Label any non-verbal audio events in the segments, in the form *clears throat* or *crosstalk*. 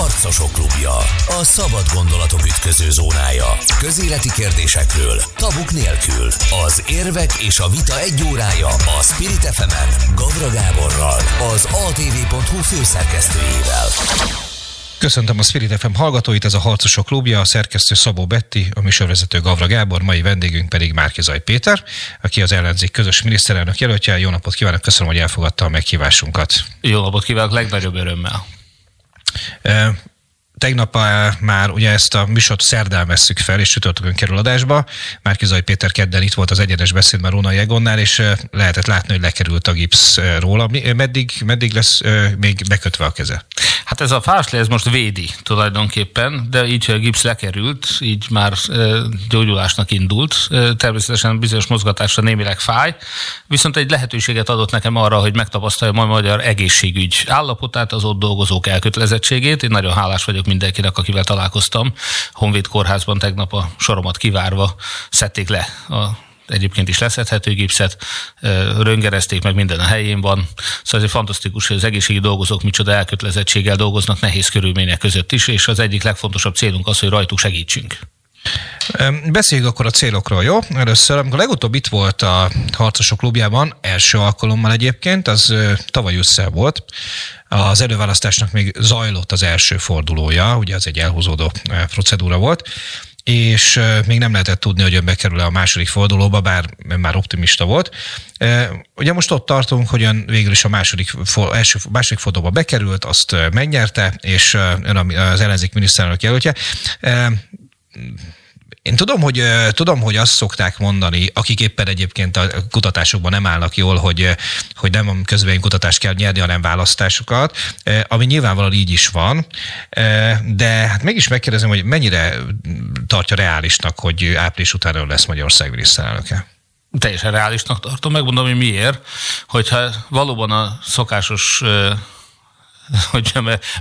Harcosok klubja. A szabad gondolatok ütköző zónája. Közéleti kérdésekről, tabuk nélkül. Az érvek és a vita egy órája a Spirit fm Gavra Gáborral, az atv.hu főszerkesztőjével. Köszöntöm a Spirit FM hallgatóit, ez a Harcosok klubja, a szerkesztő Szabó Betti, a műsorvezető Gavra Gábor, mai vendégünk pedig Márkizaj Péter, aki az ellenzék közös miniszterelnök jelöltje. Jó napot kívánok, köszönöm, hogy elfogadta a meghívásunkat. Jó napot kívánok, legnagyobb örömmel. Uh, Tegnap már ugye ezt a műsort szerdán vesszük fel, és csütörtökön kerül adásba. Márkizaj Péter kedden itt volt az egyenes beszédben Róna Jegonnál, és lehetett látni, hogy lekerült a gipsz róla. Meddig, meddig lesz még bekötve a keze? Hát ez a fásli, ez most védi tulajdonképpen, de így, hogy a gipsz lekerült, így már gyógyulásnak indult. Természetesen bizonyos mozgatásra némileg fáj, viszont egy lehetőséget adott nekem arra, hogy megtapasztalja a magyar egészségügy állapotát, az ott dolgozók elkötelezettségét. Én nagyon hálás vagyok mindenkinek, akivel találkoztam. Honvéd kórházban tegnap a soromat kivárva szedték le a egyébként is leszedhető gipszet, röngerezték meg, minden a helyén van. Szóval ez fantasztikus, hogy az egészségi dolgozók micsoda elkötelezettséggel dolgoznak nehéz körülmények között is, és az egyik legfontosabb célunk az, hogy rajtuk segítsünk. Beszéljünk akkor a célokról, jó? Először, amikor legutóbb itt volt a Harcosok klubjában, első alkalommal egyébként, az tavaly össze volt, az előválasztásnak még zajlott az első fordulója, ugye az egy elhúzódó procedúra volt, és még nem lehetett tudni, hogy ön bekerül a második fordulóba, bár már optimista volt. Ugye most ott tartunk, hogy ön végül is a második, első, második fordulóba bekerült, azt megnyerte, és ön az ellenzék miniszterelnök jelöltje én tudom, hogy tudom, hogy azt szokták mondani, akik éppen egyébként a kutatásokban nem állnak jól, hogy, hogy nem közvélemény kutatást kell nyerni, hanem választásokat, ami nyilvánvalóan így is van, de hát mégis megkérdezem, hogy mennyire tartja reálisnak, hogy április után lesz Magyarország miniszterelnöke? Teljesen reálisnak tartom, megmondom, hogy miért, hogyha valóban a szokásos *laughs* hogy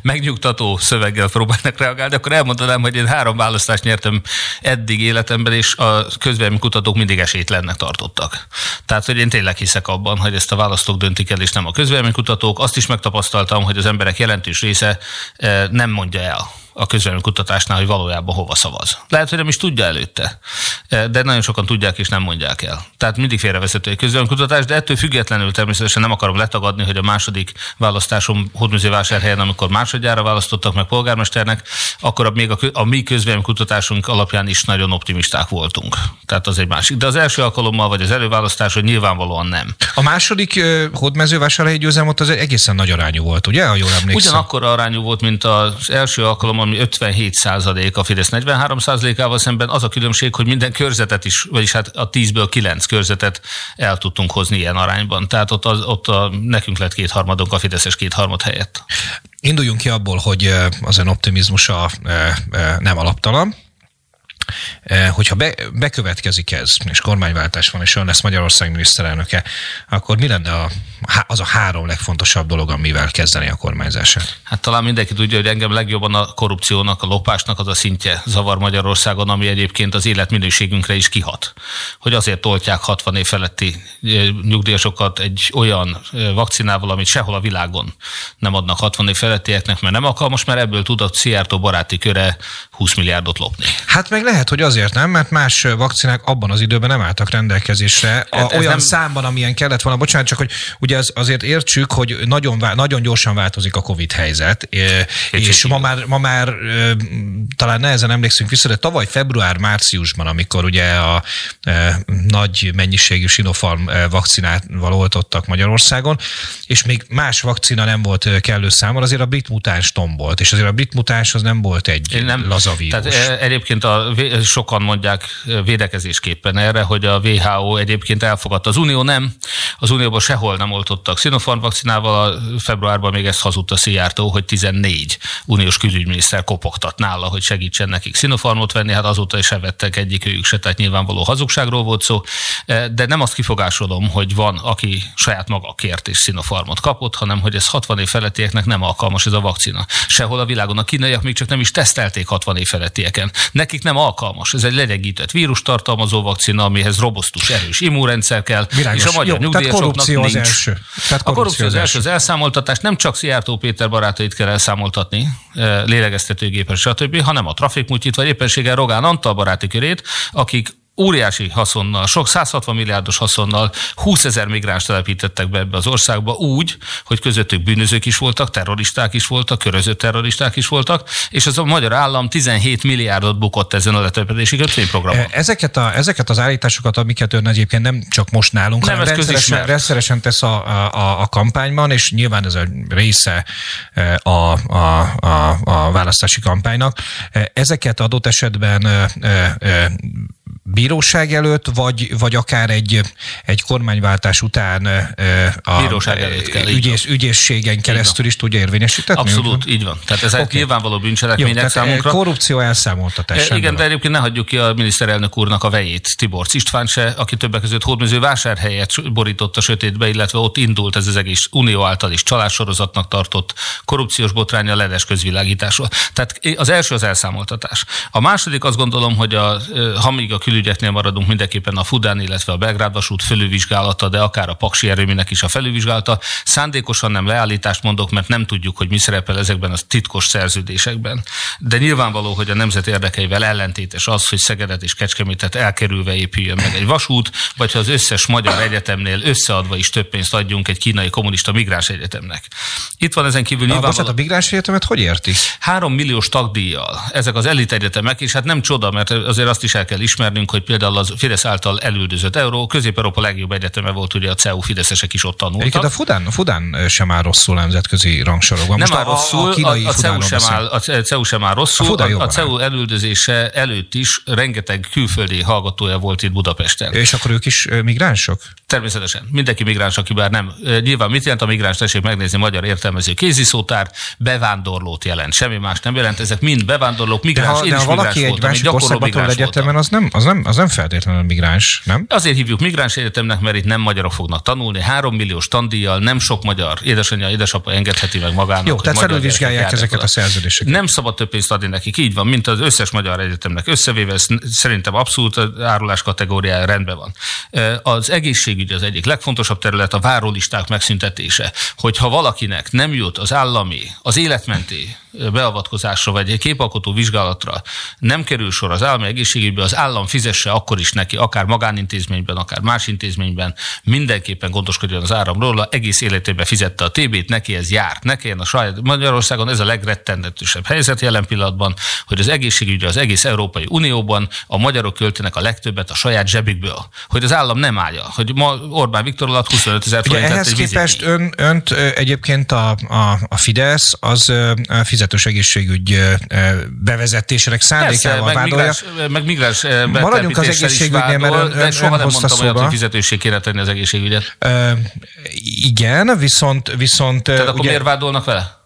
megnyugtató szöveggel próbálnak reagálni, akkor elmondanám, hogy én három választást nyertem eddig életemben, és a közvélemény kutatók mindig esélytlennek tartottak. Tehát, hogy én tényleg hiszek abban, hogy ezt a választók döntik el, és nem a közvélemény kutatók. Azt is megtapasztaltam, hogy az emberek jelentős része eh, nem mondja el a kutatásnál, hogy valójában hova szavaz. Lehet, hogy nem is tudja előtte, eh, de nagyon sokan tudják és nem mondják el. Tehát mindig félrevezető egy kutatás, de ettől függetlenül természetesen nem akarom letagadni, hogy a második választásom Hódműzővásárhelyen, amikor másodjára választottak meg polgármesternek, akkor még a, a mi kutatásunk alapján is nagyon optimisták voltunk. Tehát az egy másik. De az első alkalommal, vagy az előválasztás, hogy nyilvánvalóan nem. A második hódmezővásárhelyi győzelem ott az egészen nagy arányú volt, ugye? Ha jól emlékszem. Ugyanakkor arányú volt, mint az első alkalommal, ami 57 százalék a Fidesz 43 százalékával szemben az a különbség, hogy minden körzetet is, vagyis hát a 10-ből 9 körzetet el tudtunk hozni ilyen arányban. Tehát ott, az, ott a, nekünk lett kétharmadunk a Fideszes kétharmad helyett. Induljunk ki abból, hogy az ön optimizmusa nem alaptalan, hogyha be, bekövetkezik ez, és kormányváltás van, és ön lesz Magyarország miniszterelnöke, akkor mi lenne a, az a három legfontosabb dolog, amivel kezdeni a kormányzását? Hát talán mindenki tudja, hogy engem legjobban a korrupciónak, a lopásnak az a szintje zavar Magyarországon, ami egyébként az életminőségünkre is kihat. Hogy azért toltják 60 év feletti eh, nyugdíjasokat egy olyan eh, vakcinával, amit sehol a világon nem adnak 60 év felettieknek, mert nem alkalmas, mert ebből tudott Szijjártó baráti köre 20 milliárdot lopni. Hát meg lehet, hogy azért nem, mert más vakcinák abban az időben nem álltak rendelkezésre a, olyan nem... számban, amilyen kellett volna. Bocsánat, csak hogy ugye az, azért értsük, hogy nagyon, nagyon gyorsan változik a Covid helyzet, és ma már, ma már talán nehezen emlékszünk vissza, de tavaly február-márciusban, amikor ugye a nagy mennyiségű Sinopharm vakcinával oltottak Magyarországon, és még más vakcina nem volt kellő számmal, azért a brit mutáns tombolt, és azért a brit mutáns az nem volt egy nem, laza vírus. Tehát egyébként a sokan mondják védekezésképpen erre, hogy a WHO egyébként elfogadta. Az Unió nem, az Unióban sehol nem oltottak Sinopharm vakcinával, a februárban még ezt hazudta Szijjártó, hogy 14 uniós külügyminiszter kopogtat nála, hogy segítsen nekik Sinopharmot venni, hát azóta is se egyikőjük se, tehát nyilvánvaló hazugságról volt szó, de nem azt kifogásolom, hogy van, aki saját maga kért és Sinopharmot kapott, hanem hogy ez 60 év felettieknek nem alkalmas ez a vakcina. Sehol a világon a kínaiak még csak nem is tesztelték 60 év felettieken. Nekik nem alkalmas alkalmas. Ez egy legyegített vírus tartalmazó vakcina, amihez robosztus, erős immunrendszer kell, Világos. és a magyar Jó, tehát korrupció nincs. Az első. Tehát a korrupció az, az első, az elszámoltatás nem csak Szijjártó Péter barátait kell elszámoltatni, lélegeztetőgépes, stb., hanem a trafikmutyit, vagy éppenséggel Rogán Antal baráti körét, akik óriási haszonnal, sok 160 milliárdos haszonnal 20 ezer migráns telepítettek be ebbe az országba úgy, hogy közöttük bűnözők is voltak, terroristák is voltak, köröző terroristák is voltak, és az a magyar állam 17 milliárdot bukott ezen a letelepedési kötvényprogramon. E, ezeket, a, ezeket az állításokat, amiket ön egyébként nem csak most nálunk, nem, hanem rendszeresen, rendszeresen tesz a, a, a kampányban, és nyilván ez a része e, a, a, a, a választási kampánynak. E, ezeket adott esetben bíróság előtt, vagy, vagy akár egy, egy kormányváltás után a bíróság előtt kell, ügyész, ügyészségen keresztül is tudja érvényesíteni? Abszolút, így van. Tehát ezek okay. nyilvánvaló bűncselekmények Jó, számunkra. Korrupció elszámoltatás. E, igen, de egyébként ne hagyjuk ki a miniszterelnök úrnak a vejét, Tibor István se, aki többek között hódműző vásárhelyet borított a sötétbe, illetve ott indult ez az egész unió által is csalássorozatnak tartott korrupciós botránya ledes közvilágításról. Tehát az első az elszámoltatás. A második azt gondolom, hogy a, ha még a kül külügyeknél maradunk mindenképpen a Fudán, illetve a Belgrád vasút felülvizsgálata, de akár a Paksi erőműnek is a felülvizsgálata. Szándékosan nem leállítást mondok, mert nem tudjuk, hogy mi szerepel ezekben a titkos szerződésekben. De nyilvánvaló, hogy a nemzet érdekeivel ellentétes az, hogy Szegedet és Kecskemétet elkerülve épüljön meg egy vasút, vagy ha az összes magyar egyetemnél összeadva is több pénzt adjunk egy kínai kommunista migráns egyetemnek. Itt van ezen kívül nyilvánvaló... Bocsánat, a migráns egyetemet hogy érti? Három milliós tagdíjjal. Ezek az elit egyetemek, és hát nem csoda, mert azért azt is el kell ismernünk, hogy például az Fidesz által elüldözött euró, Közép-Európa legjobb egyeteme volt, ugye a CEU Fideszesek is ott tanultak. Egyébként a Fudán, Fudán sem áll rosszul nemzetközi rangsorokban. Nem áll rosszul, a, a, a, CEU sem áll, a CEU sem áll rosszul, a, a, a CEU elüldözése előtt is rengeteg külföldi hallgatója volt itt Budapesten. És akkor ők is migránsok? Természetesen. Mindenki migráns, aki bár nem. Nyilván mit jelent a migráns? Tessék megnézni magyar értelmező kéziszótár. Bevándorlót jelent. Semmi más nem jelent. Ezek mind bevándorlók, migráns. De ha, én de ha valaki egy másik országban egyetemen, az nem, az, nem, az nem feltétlenül migráns, nem? Azért hívjuk migráns egyetemnek, mert itt nem magyarok fognak tanulni. Három milliós tandíjjal nem sok magyar édesanyja, édesapa engedheti meg magának. Jó, tehát felülvizsgálják ezeket a szerződéseket. Nem szabad több pénzt adni nekik. Így van, mint az összes magyar egyetemnek összevéve, ez szerintem abszolút árulás kategóriája rendben van. Az egészségügy az egyik legfontosabb terület, a várólisták megszüntetése. Hogyha valakinek nem jut az állami, az életmenti beavatkozásra vagy egy képalkotó vizsgálatra nem kerül sor az állami egészségügybe, az állam fizesse akkor is neki, akár magánintézményben, akár más intézményben, mindenképpen gondoskodjon az áramról, egész életében fizette a TB-t, neki ez járt, neki a saját Magyarországon ez a legrettendetősebb helyzet jelen pillanatban, hogy az egészségügyre az egész Európai Unióban a magyarok költenek a legtöbbet a saját zsebükből, hogy az állam nem állja, hogy ma Orbán Viktor alatt 25 ezer forint ehhez képest ön, önt egyébként a, a, a Fidesz az fizet fizetős egészségügy bevezetésének szándékával Persze, meg migráns, meg migráns Maradjunk az egészségügynél, mert ön, de soha ön nem mondtam olyat, hogy fizetőség kéne tenni az egészségügyet. Uh, igen, viszont... viszont Tehát ugye, akkor miért vádolnak vele?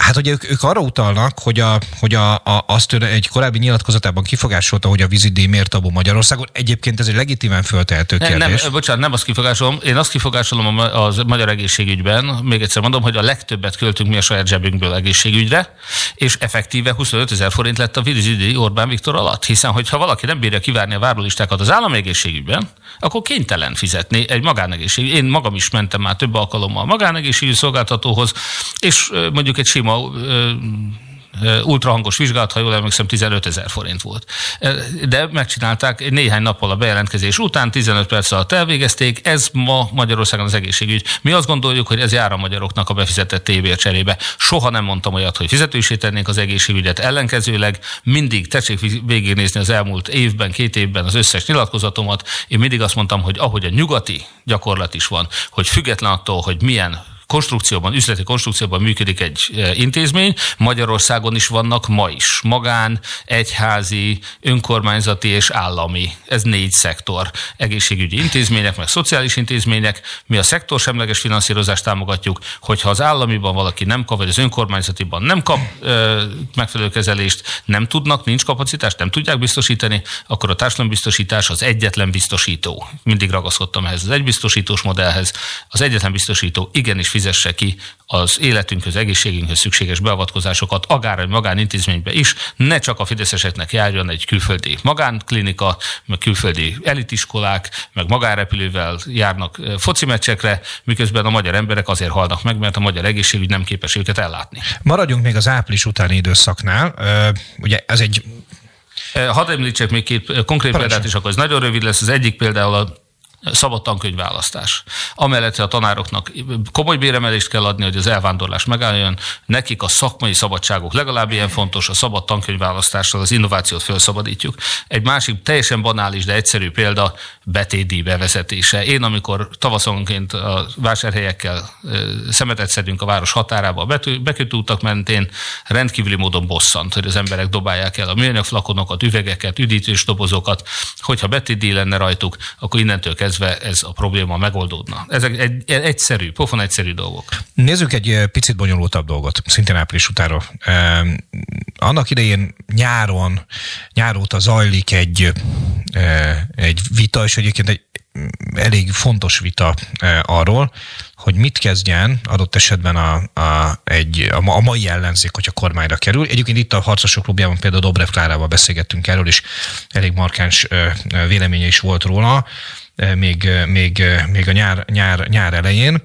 Hát ugye ők, ők arra utalnak, hogy, a, hogy a, a, azt egy korábbi nyilatkozatában kifogásolta, hogy a vízidíj miért tabu Magyarországon. Egyébként ez egy legitimen föltehető kérdés. Nem, nem, bocsánat, nem azt kifogásolom. Én azt kifogásolom a magyar egészségügyben, még egyszer mondom, hogy a legtöbbet költünk mi a saját zsebünkből egészségügyre, és effektíve 25 ezer forint lett a vízidíj Orbán Viktor alatt. Hiszen, hogyha valaki nem bírja kivárni a várólistákat az állami egészségügyben, akkor kénytelen fizetni egy magánegészségügy. Én magam is mentem már több alkalommal magánegészségügyi szolgáltatóhoz, és mondjuk egy sima sima ultrahangos vizsgálat, ha jól emlékszem, 15 ezer forint volt. De megcsinálták néhány nappal a bejelentkezés után, 15 perc alatt elvégezték, ez ma Magyarországon az egészségügy. Mi azt gondoljuk, hogy ez jár a magyaroknak a befizetett tévér cserébe. Soha nem mondtam olyat, hogy fizetősé tennénk az egészségügyet, ellenkezőleg mindig tessék végignézni az elmúlt évben, két évben az összes nyilatkozatomat. Én mindig azt mondtam, hogy ahogy a nyugati gyakorlat is van, hogy független attól, hogy milyen konstrukcióban, üzleti konstrukcióban működik egy e, intézmény, Magyarországon is vannak ma is. Magán, egyházi, önkormányzati és állami. Ez négy szektor. Egészségügyi intézmények, meg szociális intézmények. Mi a szektorsemleges finanszírozást támogatjuk, hogyha az államiban valaki nem kap, vagy az önkormányzatiban nem kap e, megfelelő kezelést, nem tudnak, nincs kapacitás, nem tudják biztosítani, akkor a társadalombiztosítás az egyetlen biztosító. Mindig ragaszkodtam ehhez az egybiztosítós modellhez. Az egyetlen biztosító igenis fizesse ki az életünkhöz, egészségünkhöz szükséges beavatkozásokat, akár egy magánintézménybe is, ne csak a fideszeseknek járjon egy külföldi magánklinika, meg külföldi elitiskolák, meg magánrepülővel járnak foci meccsekre, miközben a magyar emberek azért halnak meg, mert a magyar egészségügy nem képes őket ellátni. Maradjunk még az április utáni időszaknál. Ugye ez egy Hadd említsek még két konkrét példát is, akkor ez nagyon rövid lesz. Az egyik például a szabad tankönyvválasztás. Amellett, a tanároknak komoly béremelést kell adni, hogy az elvándorlás megálljon, nekik a szakmai szabadságok legalább ilyen fontos, a szabad tankönyvválasztással az innovációt felszabadítjuk. Egy másik teljesen banális, de egyszerű példa, betédi bevezetése. Én, amikor tavaszonként a vásárhelyekkel szemetet szedünk a város határába, a bekötőutak mentén rendkívüli módon bosszant, hogy az emberek dobálják el a műanyag flakonokat, üvegeket, üdítős dobozokat, hogyha betédi lenne rajtuk, akkor innentől kezdve kezdve ez a probléma megoldódna. Ezek egy, egyszerű, pofon egyszerű dolgok. Nézzük egy eh, picit bonyolultabb dolgot, szintén április utára. Annak idején nyáron, nyár óta zajlik egy, eh, egy vita, és egyébként egy mm, elég fontos vita eh, arról, hogy mit kezdjen adott esetben a, a, egy, a, a mai ellenzék, hogyha kormányra kerül. Egyébként itt a Harcosok Klubjában például Dobrev Klárával beszélgettünk erről, és elég markáns véleménye is volt róla még, még, még a nyár, nyár, nyár elején,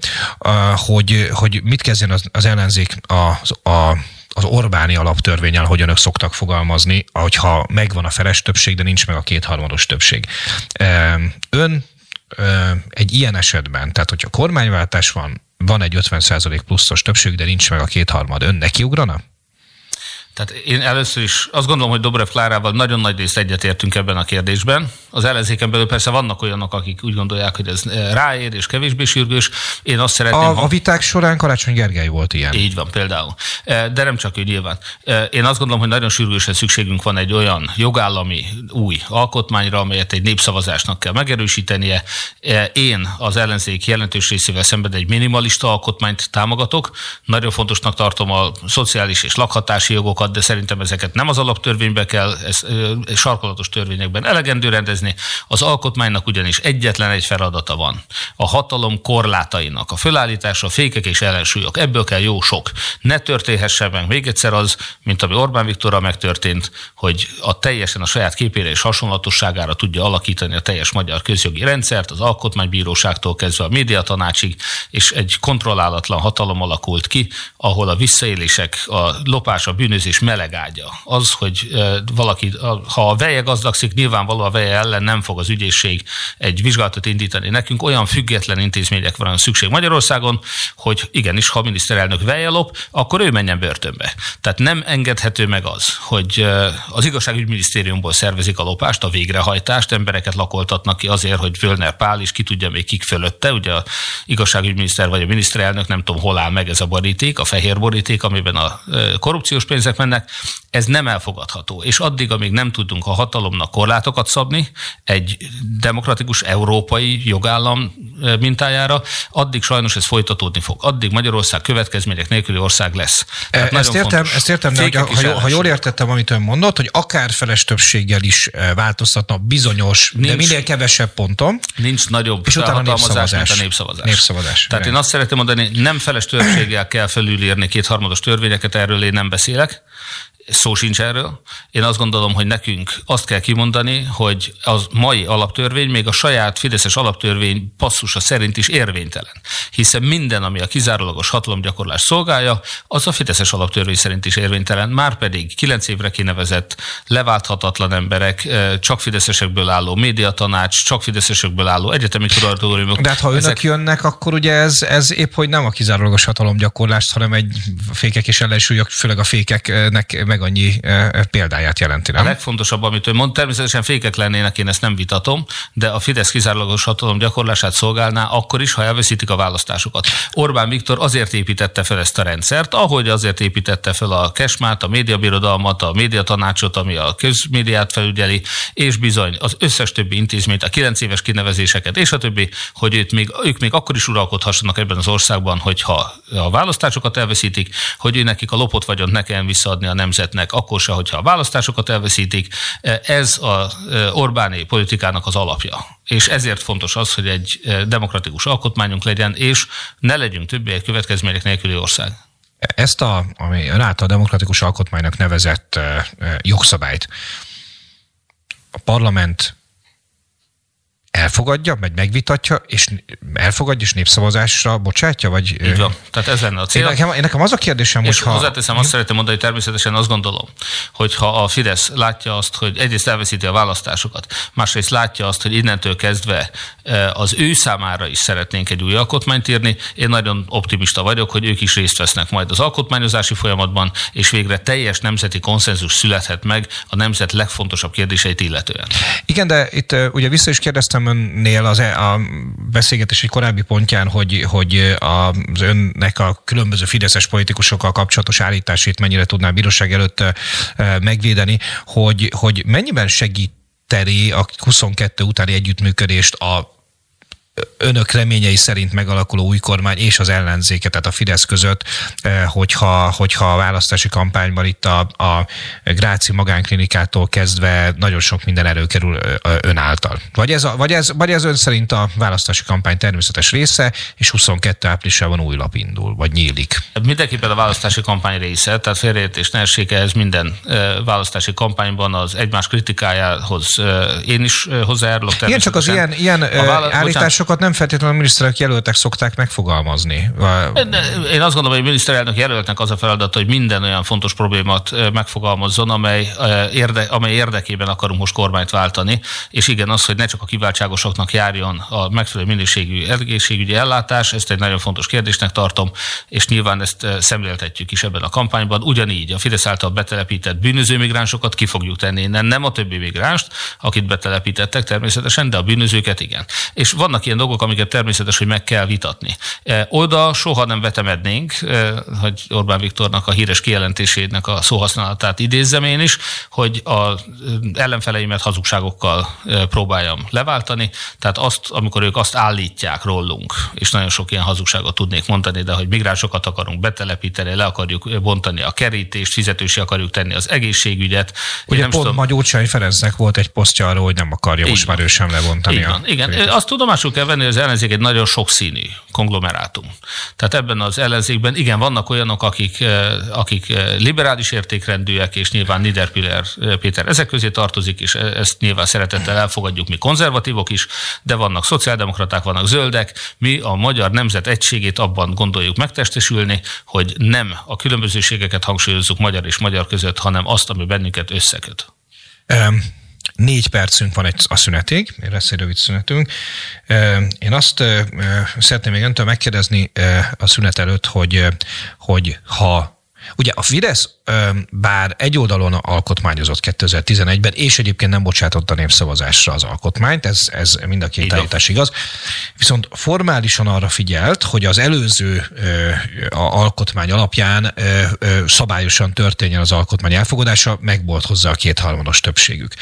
hogy, hogy mit kezdjen az, az ellenzék az, a, az Orbáni alaptörvényel, hogy önök szoktak fogalmazni, hogyha megvan a feles többség, de nincs meg a kétharmados többség. Ön egy ilyen esetben, tehát hogyha kormányváltás van, van egy 50% pluszos többség, de nincs meg a kétharmad, ön nekiugrana? Tehát én először is azt gondolom, hogy Dobrev Klárával nagyon nagy részt egyetértünk ebben a kérdésben. Az ellenzéken belül persze vannak olyanok, akik úgy gondolják, hogy ez eh, ráér és kevésbé sürgős. Én azt szeretném... A, a viták során Karácsony Gergely volt ilyen. Így van például. Eh, de nem csak ő nyilván. Eh, én azt gondolom, hogy nagyon sürgősen szükségünk van egy olyan jogállami új alkotmányra, amelyet egy népszavazásnak kell megerősítenie. Én az ellenzék jelentős részével szemben egy minimalista alkotmányt támogatok. Nagyon fontosnak tartom a szociális és lakhatási jogokat, jogokat, de szerintem ezeket nem az alaptörvénybe kell, ez sarkolatos törvényekben elegendő rendezni. Az alkotmánynak ugyanis egyetlen egy feladata van. A hatalom korlátainak, a fölállítása, a fékek és ellensúlyok. Ebből kell jó sok. Ne történhessen meg még egyszer az, mint ami Orbán Viktorral megtörtént, hogy a teljesen a saját képére és hasonlatosságára tudja alakítani a teljes magyar közjogi rendszert, az alkotmánybíróságtól kezdve a médiatanácsig, és egy kontrollálatlan hatalom alakult ki, ahol a visszaélések, a lopás, a bűnözés és meleg ágya. Az, hogy valaki, ha a veje gazdagszik, nyilvánvaló a veje ellen nem fog az ügyészség egy vizsgálatot indítani. Nekünk olyan független intézmények van szükség Magyarországon, hogy igenis, ha a miniszterelnök veje lop, akkor ő menjen börtönbe. Tehát nem engedhető meg az, hogy az igazságügyminisztériumból szervezik a lopást, a végrehajtást, embereket lakoltatnak ki azért, hogy Völner Pál is ki tudja még kik fölötte. Ugye a igazságügyminiszter vagy a miniszterelnök nem tudom, hol áll meg ez a boríték, a fehér boríték, amiben a korrupciós pénzek mennek, ez nem elfogadható. És addig, amíg nem tudunk a hatalomnak korlátokat szabni egy demokratikus európai jogállam mintájára, addig sajnos ez folytatódni fog. Addig Magyarország következmények nélküli ország lesz. Tehát ezt, értem, ezt értem, de ha, ha, ha jól értettem, amit ön mondott, hogy akár feles többséggel is változtatna bizonyos, nincs, de minél kevesebb ponton. Nincs nagyobb és utána népszavazás, mint a népszavazás. népszavazás. Tehát én azt szeretném mondani, nem feles többséggel kell felülírni kétharmados törvényeket, erről én nem beszélek szó sincs erről. Én azt gondolom, hogy nekünk azt kell kimondani, hogy az mai alaptörvény, még a saját Fideszes alaptörvény passzusa szerint is érvénytelen. Hiszen minden, ami a kizárólagos hatalomgyakorlás szolgálja, az a Fideszes alaptörvény szerint is érvénytelen. Márpedig kilenc évre kinevezett, leválthatatlan emberek, csak fideszesekből álló médiatanács, csak fideszesekből álló egyetemi kuratóriumok. De hát ha önök ezek... jönnek, akkor ugye ez, ez épp hogy nem a kizárólagos hatalomgyakorlást, hanem egy fékek és ellensúlyok, főleg a fékeknek meg annyi példáját jelenti, nem? A legfontosabb, amit ő mond, természetesen fékek lennének, én ezt nem vitatom, de a Fidesz kizárólagos hatalom gyakorlását szolgálná akkor is, ha elveszítik a választásokat. Orbán Viktor azért építette fel ezt a rendszert, ahogy azért építette fel a Kesmát, a médiabirodalmat, a médiatanácsot, ami a közmédiát felügyeli, és bizony az összes többi intézményt, a kilenc éves kinevezéseket, és a többi, hogy őt még, ők még akkor is uralkodhassanak ebben az országban, hogyha a választásokat elveszítik, hogy ő nekik a lopott vagyont ne kelljen visszaadni a nemzet fizetnek, akkor se, hogyha a választásokat elveszítik. Ez a Orbáni politikának az alapja. És ezért fontos az, hogy egy demokratikus alkotmányunk legyen, és ne legyünk többé egy következmények nélküli ország. Ezt a, ami ön által demokratikus alkotmánynak nevezett jogszabályt a parlament elfogadja, vagy megvitatja, és elfogadja, és népszavazásra bocsátja? Vagy, Így van. Tehát ez lenne a cél. Én nekem, én nekem az a kérdésem, és hogy ha... hozzáteszem, azt szeretném mondani, hogy természetesen azt gondolom, hogy ha a Fidesz látja azt, hogy egyrészt elveszíti a választásokat, másrészt látja azt, hogy innentől kezdve az ő számára is szeretnénk egy új alkotmányt írni, én nagyon optimista vagyok, hogy ők is részt vesznek majd az alkotmányozási folyamatban, és végre teljes nemzeti konszenzus születhet meg a nemzet legfontosabb kérdéseit illetően. Igen, de itt eh, ugye vissza is kérdeztem önnél az, e, a beszélgetés egy korábbi pontján, hogy, hogy az önnek a különböző fideszes politikusokkal kapcsolatos állításait mennyire tudná a bíróság előtt megvédeni, hogy, hogy mennyiben segíteni a 22 utáni együttműködést a önök reményei szerint megalakuló új kormány és az ellenzéke, tehát a Fidesz között, eh, hogyha, hogyha a választási kampányban itt a, a Gráci magánklinikától kezdve nagyon sok minden előkerül ön által. Vagy ez, a, vagy, ez, vagy ez ön szerint a választási kampány természetes része, és 22 áprilisában új lap indul, vagy nyílik? Mindenképpen a választási kampány része, tehát félreértés ne essék ehhez minden választási kampányban az egymás kritikájához én is hozzájárulok. Igen, csak az ilyen, ilyen vála- állítások állításokat nem feltétlenül a miniszterelnök jelöltek szokták megfogalmazni. Én azt gondolom, hogy a miniszterelnök jelöltnek az a feladat, hogy minden olyan fontos problémát megfogalmazzon, amely, érde, amely érdekében akarunk most kormányt váltani, és igen, az, hogy ne csak a kiváltságosoknak járjon a megfelelő minőségű egészségügyi ellátás, ezt egy nagyon fontos kérdésnek tartom, és nyilván ezt szemléltetjük is ebben a kampányban. Ugyanígy a Fidesz által betelepített bűnöző migránsokat ki fogjuk tenni innen, nem a többi migránst, akit betelepítettek természetesen, de a bűnözőket igen. És vannak ilyen dolgok, amiket természetes, hogy meg kell vitatni. E, oda soha nem vetemednénk, e, hogy Orbán Viktornak a híres kijelentésének a szóhasználatát idézzem én is, hogy az ellenfeleimet hazugságokkal e, próbáljam leváltani. Tehát azt, amikor ők azt állítják rólunk, és nagyon sok ilyen hazugságot tudnék mondani, de hogy migránsokat akarunk betelepíteni, le akarjuk bontani a kerítést, fizetősi akarjuk tenni az egészségügyet. Ugye nem pont tudom... Magyócsai Ferencnek volt egy posztja arról, hogy nem akarja most már ő sem lebontani. Igen, a igen. Azt tudomásul kell venni, hogy az ellenzék egy nagyon sokszínű konglomerátum. Tehát ebben az ellenzékben igen, vannak olyanok, akik, eh, akik eh, liberális értékrendűek, és nyilván Niederpiller eh, Péter ezek közé tartozik, és ezt nyilván szeretettel elfogadjuk mi konzervatívok is, de vannak szociáldemokraták, vannak zöldek. Mi a magyar nemzet egységét abban gondoljuk megtestesülni, hogy nem a különbözőségeket hangsúlyozzuk magyar és magyar között, hanem azt, ami bennünket összeköt. Um Négy percünk van egy, a szünetig, lesz egy rövid szünetünk. Én azt szeretném még öntől megkérdezni a szünet előtt, hogy, hogy ha Ugye a Fidesz bár egy oldalon alkotmányozott 2011-ben, és egyébként nem bocsátotta népszavazásra az alkotmányt, ez, ez mind a két állítás igaz, viszont formálisan arra figyelt, hogy az előző a alkotmány alapján szabályosan történjen az alkotmány elfogadása, meg volt hozzá a kétharmados többségük.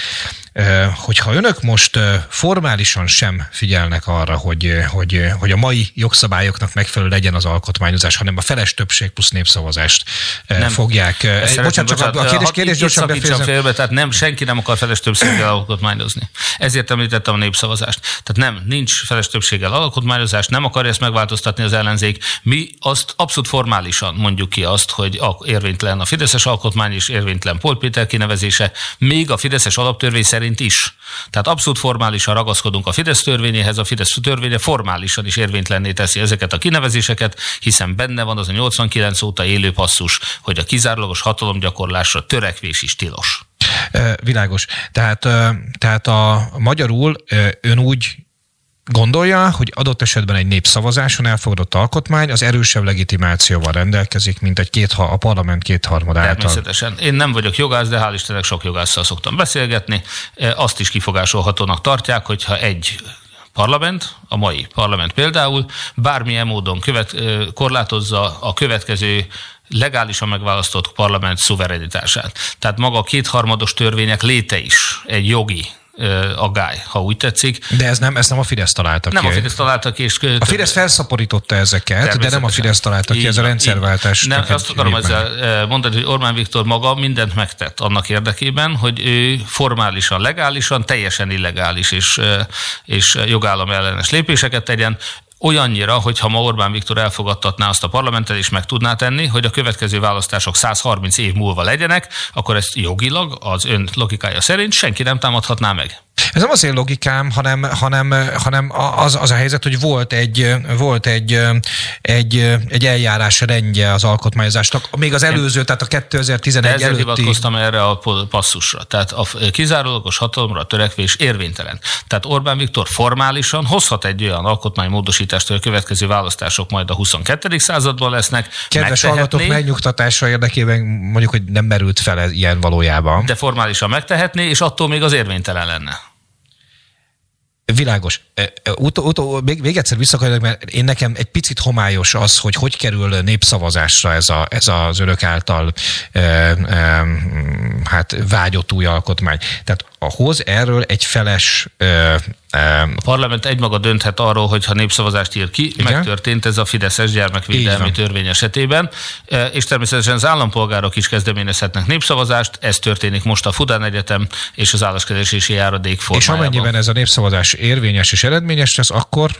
Hogyha önök most formálisan sem figyelnek arra, hogy, hogy, hogy a mai jogszabályoknak megfelelő legyen az alkotmányozás, hanem a feles többség plusz népszavazást nem. fogják bocsánat, bocsánat, csak a kérdés, kérdés gyorsan befejezem. Félbe, tehát nem, senki nem akar feles többséggel alkotmányozni. Ezért említettem a népszavazást. Tehát nem, nincs feles többséggel alkotmányozás, nem akarja ezt megváltoztatni az ellenzék. Mi azt abszolút formálisan mondjuk ki azt, hogy érvénytelen a Fideszes alkotmány és érvénytelen Paul Péter kinevezése, még a Fideszes alaptörvény szerint is. Tehát abszolút formálisan ragaszkodunk a Fidesz törvényéhez, a Fidesz törvénye formálisan is érvénytlenné teszi ezeket a kinevezéseket, hiszen benne van az a 89 óta élő passzus, hogy a kizárólagos hatalomgyakorlásra törekvés is tilos. Világos. Tehát, tehát a magyarul ön úgy gondolja, hogy adott esetben egy népszavazáson elfogadott alkotmány az erősebb legitimációval rendelkezik, mint egy két, a parlament kétharmad által. Természetesen. Én nem vagyok jogász, de hál' Istennek sok jogásszal szoktam beszélgetni. Azt is kifogásolhatónak tartják, hogyha egy parlament, a mai parlament például, bármilyen módon követ, korlátozza a következő legálisan megválasztott parlament szuverenitását. Tehát maga a kétharmados törvények léte is egy jogi agály, ha úgy tetszik. De ez nem, ez nem a Fidesz találta nem ki. Nem a Fidesz találta ki. És a Fidesz felszaporította ezeket, de nem a Fidesz találta ki, ez a rendszerváltás. Nem, azt akarom ezzel mondani, hogy Orbán Viktor maga mindent megtett annak érdekében, hogy ő formálisan, legálisan, teljesen illegális és, és jogállam ellenes lépéseket tegyen olyannyira, hogy ha ma Orbán Viktor elfogadtatná azt a parlamentet, és meg tudná tenni, hogy a következő választások 130 év múlva legyenek, akkor ezt jogilag, az ön logikája szerint senki nem támadhatná meg. Ez nem az én logikám, hanem, hanem, hanem az, az a helyzet, hogy volt egy, volt egy, egy, egy eljárás rendje az alkotmányozásnak, még az előző, tehát a 2011 De ezzel előtti... hivatkoztam erre a passzusra. Tehát a kizárólagos hatalomra törekvés érvénytelen. Tehát Orbán Viktor formálisan hozhat egy olyan alkotmánymódosítást, hogy a következő választások majd a 22. században lesznek. Kedves hallgatók, megnyugtatása érdekében mondjuk, hogy nem merült fel ilyen valójában. De formálisan megtehetné, és attól még az érvénytelen lenne. Világos. Ut- ut- még, még egyszer visszakadok, mert én nekem egy picit homályos az, hogy hogy kerül népszavazásra ez, a, ez az örök által e, e, hát vágyott új alkotmány. Tehát a hoz erről egy feles e, a parlament egymaga dönthet arról, hogy ha népszavazást ír ki, Igen? megtörtént ez a Fideszes gyermekvédelmi törvény esetében, és természetesen az állampolgárok is kezdeményezhetnek népszavazást, ez történik most a Fudán Egyetem és az álláskezelési járadék formájában. És amennyiben ez a népszavazás érvényes és eredményes lesz, akkor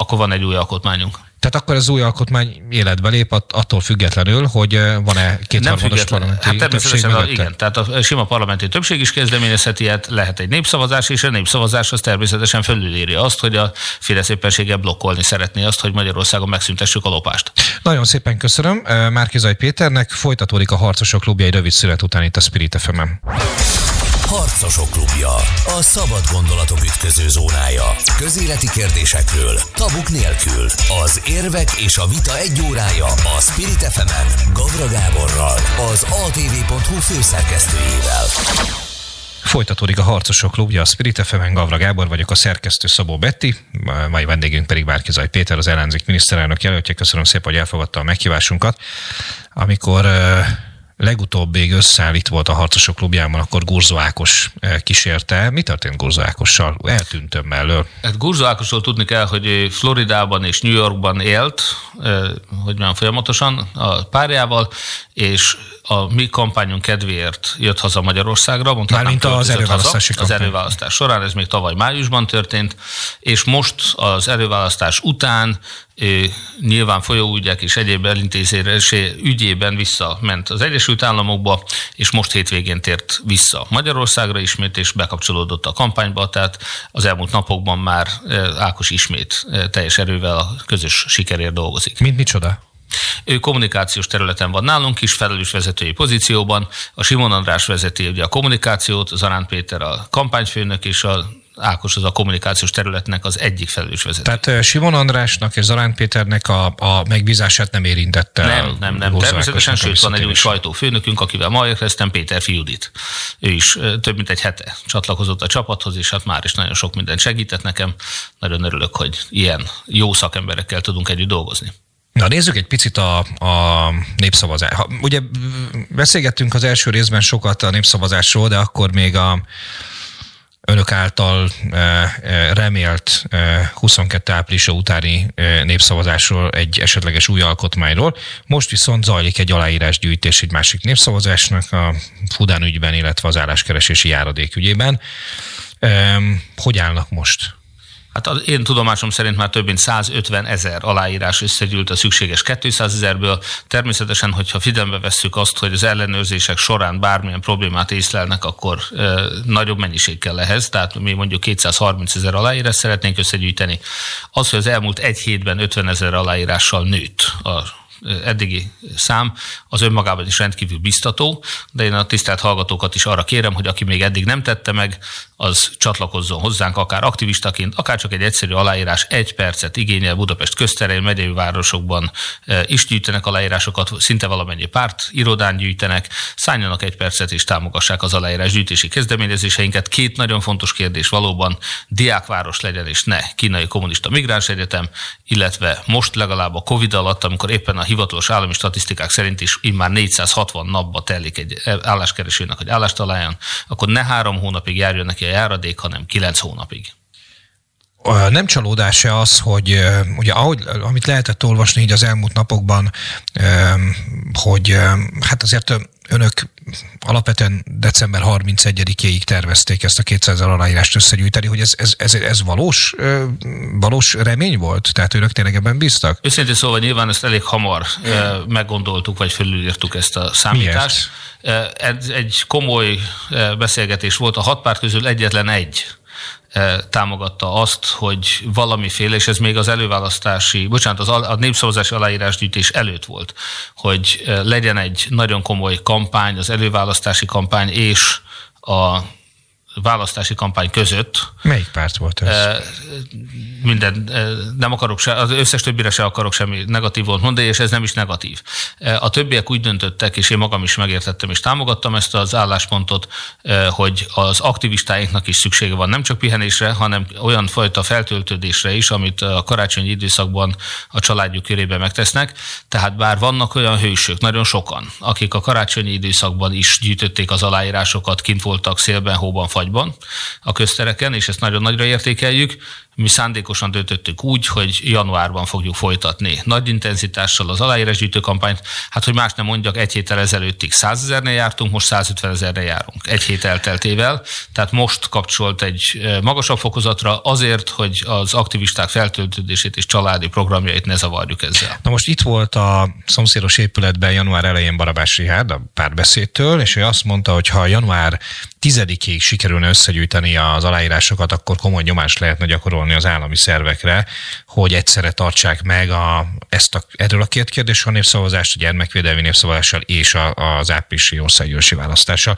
akkor van egy új alkotmányunk. Tehát akkor az új alkotmány életbe lép attól függetlenül, hogy van-e kétharmados parlamenti hát természetesen a, igen, tehát a sima parlamenti többség is kezdeményezheti ilyet, lehet egy népszavazás, és a népszavazás az természetesen felülíri azt, hogy a Fidesz éppenséggel blokkolni szeretné azt, hogy Magyarországon megszüntessük a lopást. Nagyon szépen köszönöm Márkizaj Péternek, folytatódik a Harcosok Klubja egy rövid szület után itt a Spirit fm Harcosok klubja. A szabad gondolatok ütköző zónája. Közéleti kérdésekről, tabuk nélkül. Az érvek és a vita egy órája a Spirit fm Gavra Gáborral, az atv.hu főszerkesztőjével. Folytatódik a Harcosok Klubja, a Spirit fm Gavra Gábor vagyok, a szerkesztő Szabó Betti, mai vendégünk pedig Zaj Péter, az ellenzék miniszterelnök jelöltje. Köszönöm szépen, hogy elfogadta a meghívásunkat. Amikor legutóbb még összeállít volt a Harcosok klubjában, akkor Gurzó Ákos eh, kísérte. Mi történt Gurzó Ákossal? Eltűntem mellől. Hát Gurzó Ákosról tudni kell, hogy Floridában és New Yorkban élt, eh, hogy mondjam, folyamatosan a párjával, és a mi kampányunk kedvéért jött haza Magyarországra. Mármint az előválasztási haza, Az előválasztás során, ez még tavaly májusban történt, és most az előválasztás után nyilván folyóügyek és egyéb elintézése ügyében visszament az Egyesült Államokba, és most hétvégén tért vissza Magyarországra ismét, és bekapcsolódott a kampányba, tehát az elmúlt napokban már Ákos ismét teljes erővel a közös sikerért dolgozik. Mint micsoda? Ő kommunikációs területen van nálunk is, felelős vezetői pozícióban. A Simon András vezeti ugye a kommunikációt, Zarán Péter a kampányfőnök és a Ákos az a kommunikációs területnek az egyik felelős vezető. Tehát Simon Andrásnak és Zarán Péternek a, a megbízását nem érintette? Nem, nem, nem. Természetesen, sőt van egy új sajtófőnökünk, akivel ma érkeztem, Péter Fiudit. Ő is több mint egy hete csatlakozott a csapathoz, és hát már is nagyon sok mindent segített nekem. Nagyon örülök, hogy ilyen jó szakemberekkel tudunk együtt dolgozni. Na nézzük egy picit a, a népszavazást. Ugye beszélgettünk az első részben sokat a népszavazásról, de akkor még a önök által remélt 22 áprilisa utáni népszavazásról, egy esetleges új alkotmányról. Most viszont zajlik egy aláírásgyűjtés egy másik népszavazásnak a Fudán ügyben, illetve az álláskeresési járadék ügyében. Hogy állnak most? Hát az én tudomásom szerint már több mint 150 ezer aláírás összegyűlt a szükséges 200 ezerből. Természetesen, hogyha figyelembe vesszük azt, hogy az ellenőrzések során bármilyen problémát észlelnek, akkor e, nagyobb mennyiség kell ehhez, tehát mi mondjuk 230 ezer aláírás szeretnénk összegyűjteni. Az, hogy az elmúlt egy hétben 50 ezer aláírással nőtt a eddigi szám az önmagában is rendkívül biztató, de én a tisztelt hallgatókat is arra kérem, hogy aki még eddig nem tette meg, az csatlakozzon hozzánk, akár aktivistaként, akár csak egy egyszerű aláírás, egy percet igényel Budapest közterén, megyei városokban is gyűjtenek aláírásokat, szinte valamennyi párt irodán gyűjtenek, szálljanak egy percet és támogassák az aláírás gyűjtési kezdeményezéseinket. Két nagyon fontos kérdés valóban, diákváros legyen és ne kínai kommunista migráns egyetem, illetve most legalább a Covid alatt, amikor éppen a hivatalos állami statisztikák szerint is immár 460 napba telik egy álláskeresőnek, hogy állást találjon, akkor ne három hónapig járjon neki a járadék, hanem kilenc hónapig. Nem csalódás-e az, hogy ugye ahogy, amit lehetett olvasni így az elmúlt napokban, hogy hát azért önök alapvetően december 31-ig tervezték ezt a 200 aláírást összegyűjteni, hogy ez, ez, ez, ez valós, valós remény volt? Tehát önök tényleg ebben bíztak? Őszintén szóval nyilván ezt elég hamar meggondoltuk, vagy felülírtuk ezt a számítást. Miért? Ez egy komoly beszélgetés volt. A hat párt közül egyetlen egy támogatta azt, hogy valamiféle, és ez még az előválasztási, bocsánat, az a népszavazási aláírásgyűjtés előtt volt, hogy legyen egy nagyon komoly kampány, az előválasztási kampány és a választási kampány között. Melyik párt volt ez? Minden, nem akarok se, az összes többire se akarok semmi negatívat mondani, és ez nem is negatív. A többiek úgy döntöttek, és én magam is megértettem és támogattam ezt az álláspontot, hogy az aktivistáinknak is szüksége van nem csak pihenésre, hanem olyan fajta feltöltődésre is, amit a karácsonyi időszakban a családjuk körében megtesznek. Tehát bár vannak olyan hősök, nagyon sokan, akik a karácsonyi időszakban is gyűjtötték az aláírásokat, kint voltak szélben, hóban, fagy fagyban a köztereken, és ezt nagyon nagyra értékeljük. Mi szándékosan döntöttük úgy, hogy januárban fogjuk folytatni nagy intenzitással az aláírásgyűjtő kampányt. Hát, hogy más nem mondjak, egy héttel ezelőttig 100 ezernél jártunk, most 150 ezerre járunk. Egy hét elteltével. Tehát most kapcsolt egy magasabb fokozatra azért, hogy az aktivisták feltöltődését és családi programjait ne zavarjuk ezzel. Na most itt volt a szomszédos épületben január elején Barabás Rihárd a párbeszédtől, és ő azt mondta, hogy ha január tizedikéig sikerülne összegyűjteni az aláírásokat, akkor komoly nyomást lehetne gyakorolni az állami szervekre, hogy egyszerre tartsák meg a, ezt a, erről a két kérdésről a népszavazást, a gyermekvédelmi népszavazással és a, az áprilisi országgyűlési választással.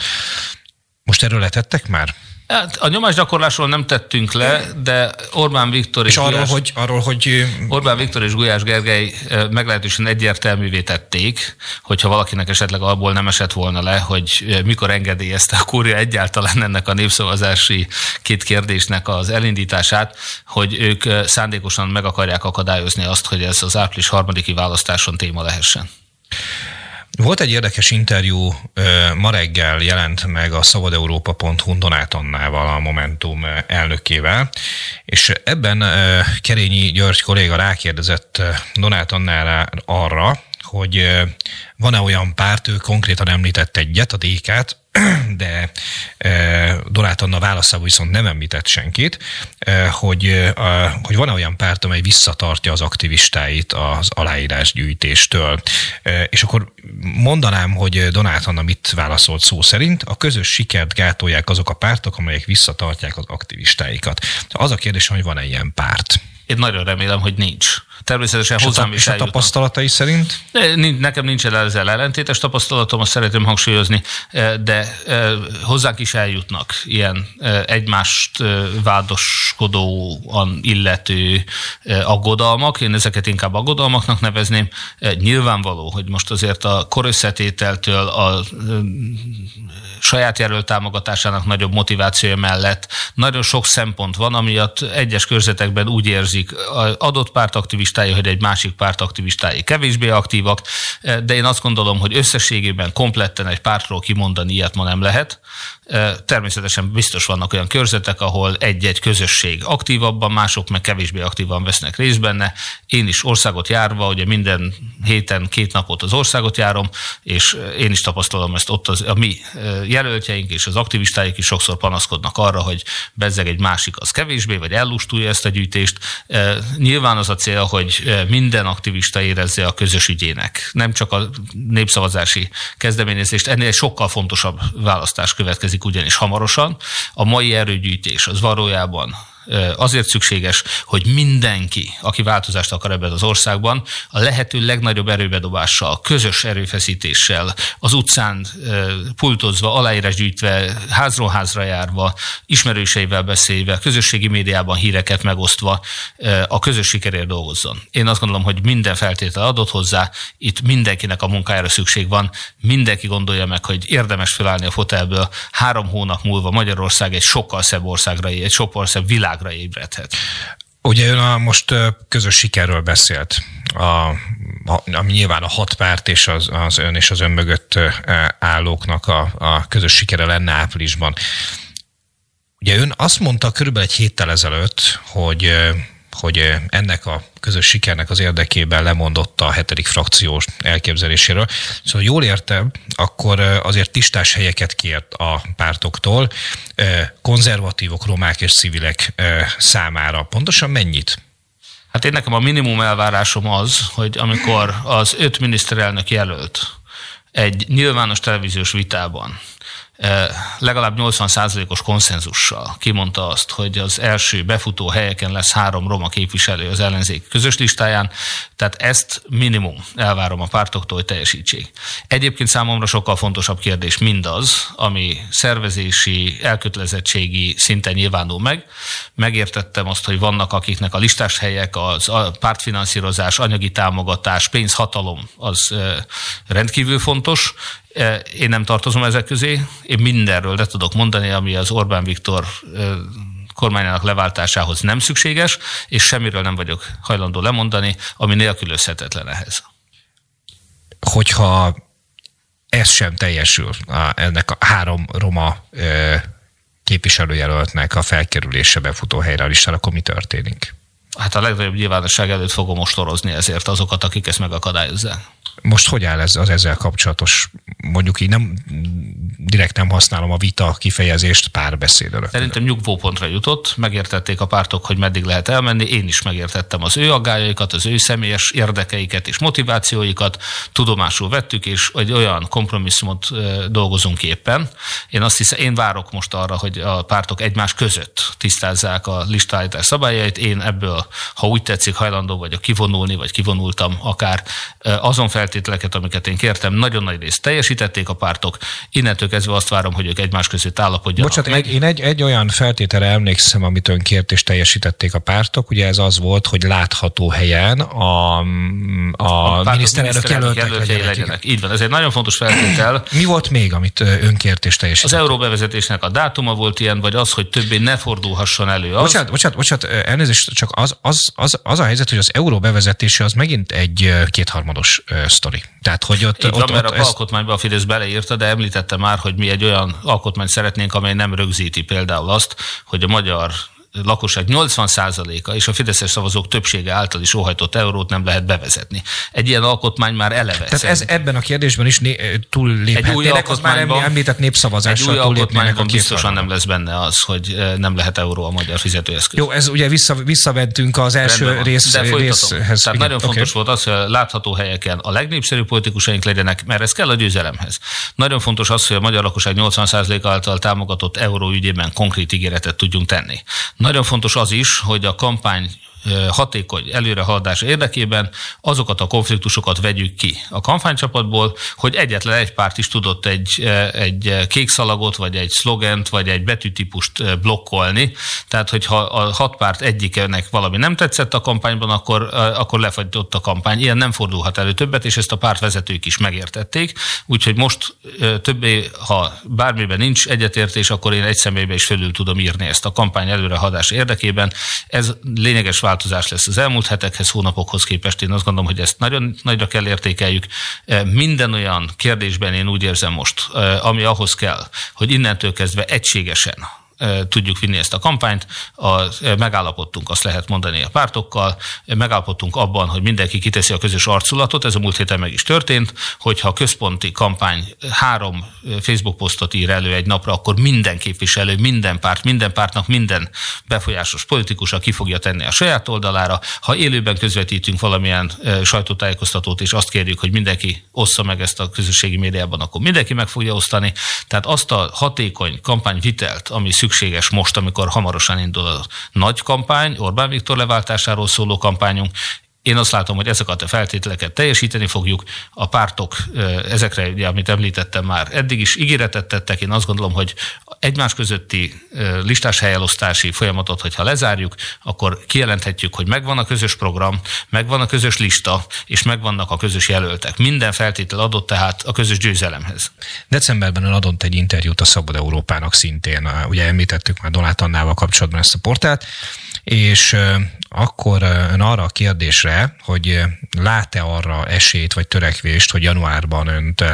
Most erről letettek már? Hát a nyomásgyakorlásról nem tettünk le, de Orbán Viktor és, és arról, Gulyás, hogy, arról, hogy... Orbán Viktor és Gulyás Gergely meglehetősen egyértelművé tették, hogyha valakinek esetleg abból nem esett volna le, hogy mikor engedélyezte a kúria egyáltalán ennek a népszavazási két kérdésnek az elindítását, hogy ők szándékosan meg akarják akadályozni azt, hogy ez az április harmadiki választáson téma lehessen. Volt egy érdekes interjú, ma reggel jelent meg a szabadeurópa.hu Donát Annával, a Momentum elnökével, és ebben Kerényi György kolléga rákérdezett Donát Annára arra, hogy van-e olyan párt, ő konkrétan említett egyet, a DK-t, *clears throat* de Donát Anna válaszában viszont nem említett senkit, hogy, hogy van olyan párt, amely visszatartja az aktivistáit az aláírásgyűjtéstől. És akkor mondanám, hogy Donát Anna mit válaszolt szó szerint, a közös sikert gátolják azok a pártok, amelyek visszatartják az aktivistáikat. Az a kérdés, hogy van-e ilyen párt? Én nagyon remélem, hogy nincs. Természetesen és hozzám a, is És a tapasztalatai szerint? Nekem nincs ezzel ellentétes tapasztalatom, azt szeretném hangsúlyozni, de hozzánk is eljutnak ilyen egymást vádoskodóan illető aggodalmak. Én ezeket inkább aggodalmaknak nevezném. Nyilvánvaló, hogy most azért a korösszetételtől a saját jelölt támogatásának nagyobb motivációja mellett nagyon sok szempont van, amiatt egyes körzetekben úgy érzik adott párt aktivistái, hogy egy másik párt aktivistái kevésbé aktívak, de én azt gondolom, hogy összességében kompletten egy pártról kimondani ilyet ma nem lehet. Természetesen biztos vannak olyan körzetek, ahol egy-egy közösség aktívabban, mások meg kevésbé aktívan vesznek részt benne. Én is országot járva, ugye minden héten két napot az országot járom, és én is tapasztalom ezt ott az, a mi jelöltjeink és az aktivistáik is sokszor panaszkodnak arra, hogy bezzeg egy másik az kevésbé, vagy ellustulja ezt a gyűjtést. Nyilván az a cél, hogy minden aktivista érezze a közös ügyének. Nem csak a népszavazási kezdeményezést, ennél sokkal fontosabb választás következik ugyanis hamarosan. A mai erőgyűjtés az valójában azért szükséges, hogy mindenki, aki változást akar ebben az országban, a lehető legnagyobb erőbedobással, közös erőfeszítéssel, az utcán pultozva, aláírás gyűjtve, házról házra járva, ismerőseivel beszélve, közösségi médiában híreket megosztva a közös sikerért dolgozzon. Én azt gondolom, hogy minden feltétel adott hozzá, itt mindenkinek a munkájára szükség van, mindenki gondolja meg, hogy érdemes felállni a fotelből, három hónap múlva Magyarország egy sokkal szebb országra, egy sokkal szebb világ világra ébredhet. Ugye ön a most közös sikerről beszélt. a, ami nyilván a hat párt és az, az ön és az ön mögött állóknak a, a közös sikere lenne áprilisban. Ugye ön azt mondta körülbelül egy héttel ezelőtt, hogy hogy ennek a közös sikernek az érdekében lemondott a hetedik frakciós elképzeléséről. Szóval jól értem, akkor azért tisztás helyeket kért a pártoktól, konzervatívok, romák és civilek számára. Pontosan mennyit? Hát én nekem a minimum elvárásom az, hogy amikor az öt miniszterelnök jelölt egy nyilvános televíziós vitában legalább 80%-os konszenzussal kimondta azt, hogy az első befutó helyeken lesz három roma képviselő az ellenzék közös listáján, tehát ezt minimum elvárom a pártoktól, hogy teljesítsék. Egyébként számomra sokkal fontosabb kérdés mindaz, ami szervezési, elkötelezettségi szinten nyilvánul meg. Megértettem azt, hogy vannak akiknek a listás helyek, az a pártfinanszírozás, anyagi támogatás, pénzhatalom az rendkívül fontos, én nem tartozom ezek közé, én mindenről le tudok mondani, ami az Orbán Viktor e, kormányának leváltásához nem szükséges, és semmiről nem vagyok hajlandó lemondani, ami nélkülözhetetlen ehhez. Hogyha ez sem teljesül, ennek a három roma e, képviselőjelöltnek a felkerülése befutó helyre a listára, akkor mi történik? Hát a legnagyobb nyilvánosság előtt fogom mostorozni ezért azokat, akik ezt megakadályozzák. Most hogy áll ez az ezzel kapcsolatos, mondjuk így nem direkt nem használom a vita kifejezést, párbeszéd előtt. Szerintem nyugvópontra jutott, megértették a pártok, hogy meddig lehet elmenni, én is megértettem az ő aggájaikat, az ő személyes érdekeiket és motivációikat, tudomásul vettük, és egy olyan kompromisszumot dolgozunk éppen. Én azt hiszem, én várok most arra, hogy a pártok egymás között tisztázzák a listállítás szabályait. Én ebből, ha úgy tetszik, hajlandó vagyok kivonulni, vagy kivonultam akár azon fel feltételeket, amiket én kértem, nagyon nagy részt teljesítették a pártok. Innentől kezdve azt várom, hogy ők egymás között állapodjanak Bocsánat, meg. én egy, egy olyan feltételre emlékszem, amit ön kért és teljesítették a pártok. Ugye ez az volt, hogy látható helyen a, a, a miniszterelnök jelöltek legyenek. legyenek. Így van, ez egy nagyon fontos feltétel. Mi volt még, amit ön kért és teljesített? Az euró bevezetésnek a dátuma volt ilyen, vagy az, hogy többé ne fordulhasson elő. Az... Bocsánat, bocsánat, bocsánat, elnézést, csak az, az, az, az a helyzet, hogy az euró bevezetése az megint egy kétharmados sztori. Tehát, hogy ott, Így van, ott, mert ott a ez... alkotmányban a Fidesz beleírta, de említette már, hogy mi egy olyan alkotmányt szeretnénk, amely nem rögzíti például azt, hogy a magyar lakosság 80%-a és a fideszes szavazók többsége által is óhajtott eurót nem lehet bevezetni. Egy ilyen alkotmány már eleve. Tehát ez ebben a kérdésben is né- túlléphetnének, egy új alkotmányban, már említett népszavazással Egy új alkotmányban biztosan nem lesz benne az, hogy eh, nem lehet euró a magyar fizetőeszköz. Jó, ez ugye vissza, visszaventünk az első rész, De részhez. Tehát igen, nagyon okay. fontos volt az, hogy a látható helyeken a legnépszerűbb politikusaink legyenek, mert ez kell a győzelemhez. Nagyon fontos az, hogy a magyar lakosság 80% által támogatott euró ügyében konkrét ígéretet tudjunk tenni. Nagyon fontos az is, hogy a kampány hatékony előrehaladás érdekében azokat a konfliktusokat vegyük ki a kampánycsapatból, hogy egyetlen egy párt is tudott egy, egy kék szalagot, vagy egy szlogent, vagy egy betűtípust blokkolni. Tehát, hogyha a hat párt egyikenek valami nem tetszett a kampányban, akkor, akkor lefagyott a kampány. Ilyen nem fordulhat elő többet, és ezt a pártvezetők is megértették. Úgyhogy most többé, ha bármiben nincs egyetértés, akkor én egy személybe is fölül tudom írni ezt a kampány előrehaladás érdekében. Ez lényeges változás lesz az elmúlt hetekhez, hónapokhoz képest. Én azt gondolom, hogy ezt nagyon nagyra kell értékeljük. E, minden olyan kérdésben én úgy érzem most, e, ami ahhoz kell, hogy innentől kezdve egységesen tudjuk vinni ezt a kampányt. A, megállapodtunk, azt lehet mondani a pártokkal, megállapodtunk abban, hogy mindenki kiteszi a közös arculatot, ez a múlt héten meg is történt, hogyha a központi kampány három Facebook posztot ír elő egy napra, akkor minden képviselő, minden párt, minden pártnak minden befolyásos politikusa ki fogja tenni a saját oldalára. Ha élőben közvetítünk valamilyen sajtótájékoztatót, és azt kérjük, hogy mindenki ossza meg ezt a közösségi médiában, akkor mindenki meg fogja osztani. Tehát azt a hatékony kampányvitelt, ami szükség szükséges most, amikor hamarosan indul a nagy kampány, Orbán Viktor leváltásáról szóló kampányunk, én azt látom, hogy ezeket a feltételeket teljesíteni fogjuk. A pártok ezekre, ugye, amit említettem már, eddig is ígéretet tettek. Én azt gondolom, hogy egymás közötti listás helyelosztási folyamatot, hogyha lezárjuk, akkor kijelenthetjük, hogy megvan a közös program, megvan a közös lista, és megvannak a közös jelöltek. Minden feltétel adott tehát a közös győzelemhez. Decemberben ön adott egy interjút a Szabad Európának szintén. Ugye említettük már Donát Annával kapcsolatban ezt a portált és akkor ön arra a kérdésre, hogy lát-e arra esélyt vagy törekvést, hogy januárban önt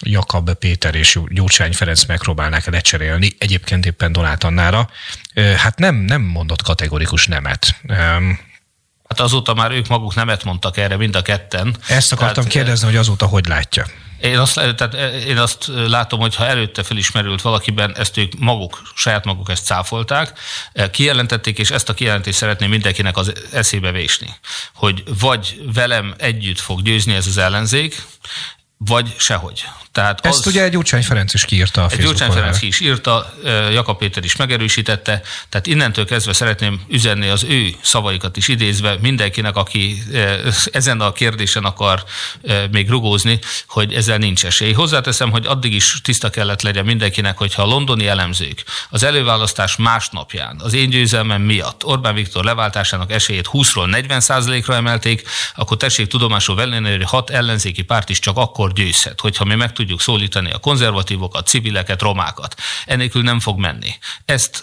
Jakab Péter és Gyurcsány Ferenc megpróbálnák lecserélni, egyébként éppen Donát Annára, hát nem, nem mondott kategorikus nemet. Hát azóta már ők maguk nemet mondtak erre, mind a ketten. Ezt akartam tehát, kérdezni, hogy azóta hogy látja. Én azt, tehát én azt látom, hogy ha előtte felismerült valakiben, ezt ők maguk, saját maguk ezt cáfolták, kijelentették, és ezt a kijelentést szeretném mindenkinek az eszébe vésni, hogy vagy velem együtt fog győzni ez az ellenzék, vagy sehogy. Tehát Ezt az, ugye egy Gyurcsány Ferenc is kiírta a Egy Gyurcsány Ferenc ki is írta, Jakab Péter is megerősítette, tehát innentől kezdve szeretném üzenni az ő szavaikat is idézve mindenkinek, aki ezen a kérdésen akar még rugózni, hogy ezzel nincs esély. Hozzáteszem, hogy addig is tiszta kellett legyen mindenkinek, hogyha a londoni elemzők az előválasztás másnapján az én győzelmem miatt Orbán Viktor leváltásának esélyét 20-ról 40 ra emelték, akkor tessék tudomásul venni, hogy hat ellenzéki párt is csak akkor győzhet, hogyha mi meg tudjuk szólítani a konzervatívokat, civileket, romákat. Enélkül nem fog menni. Ezt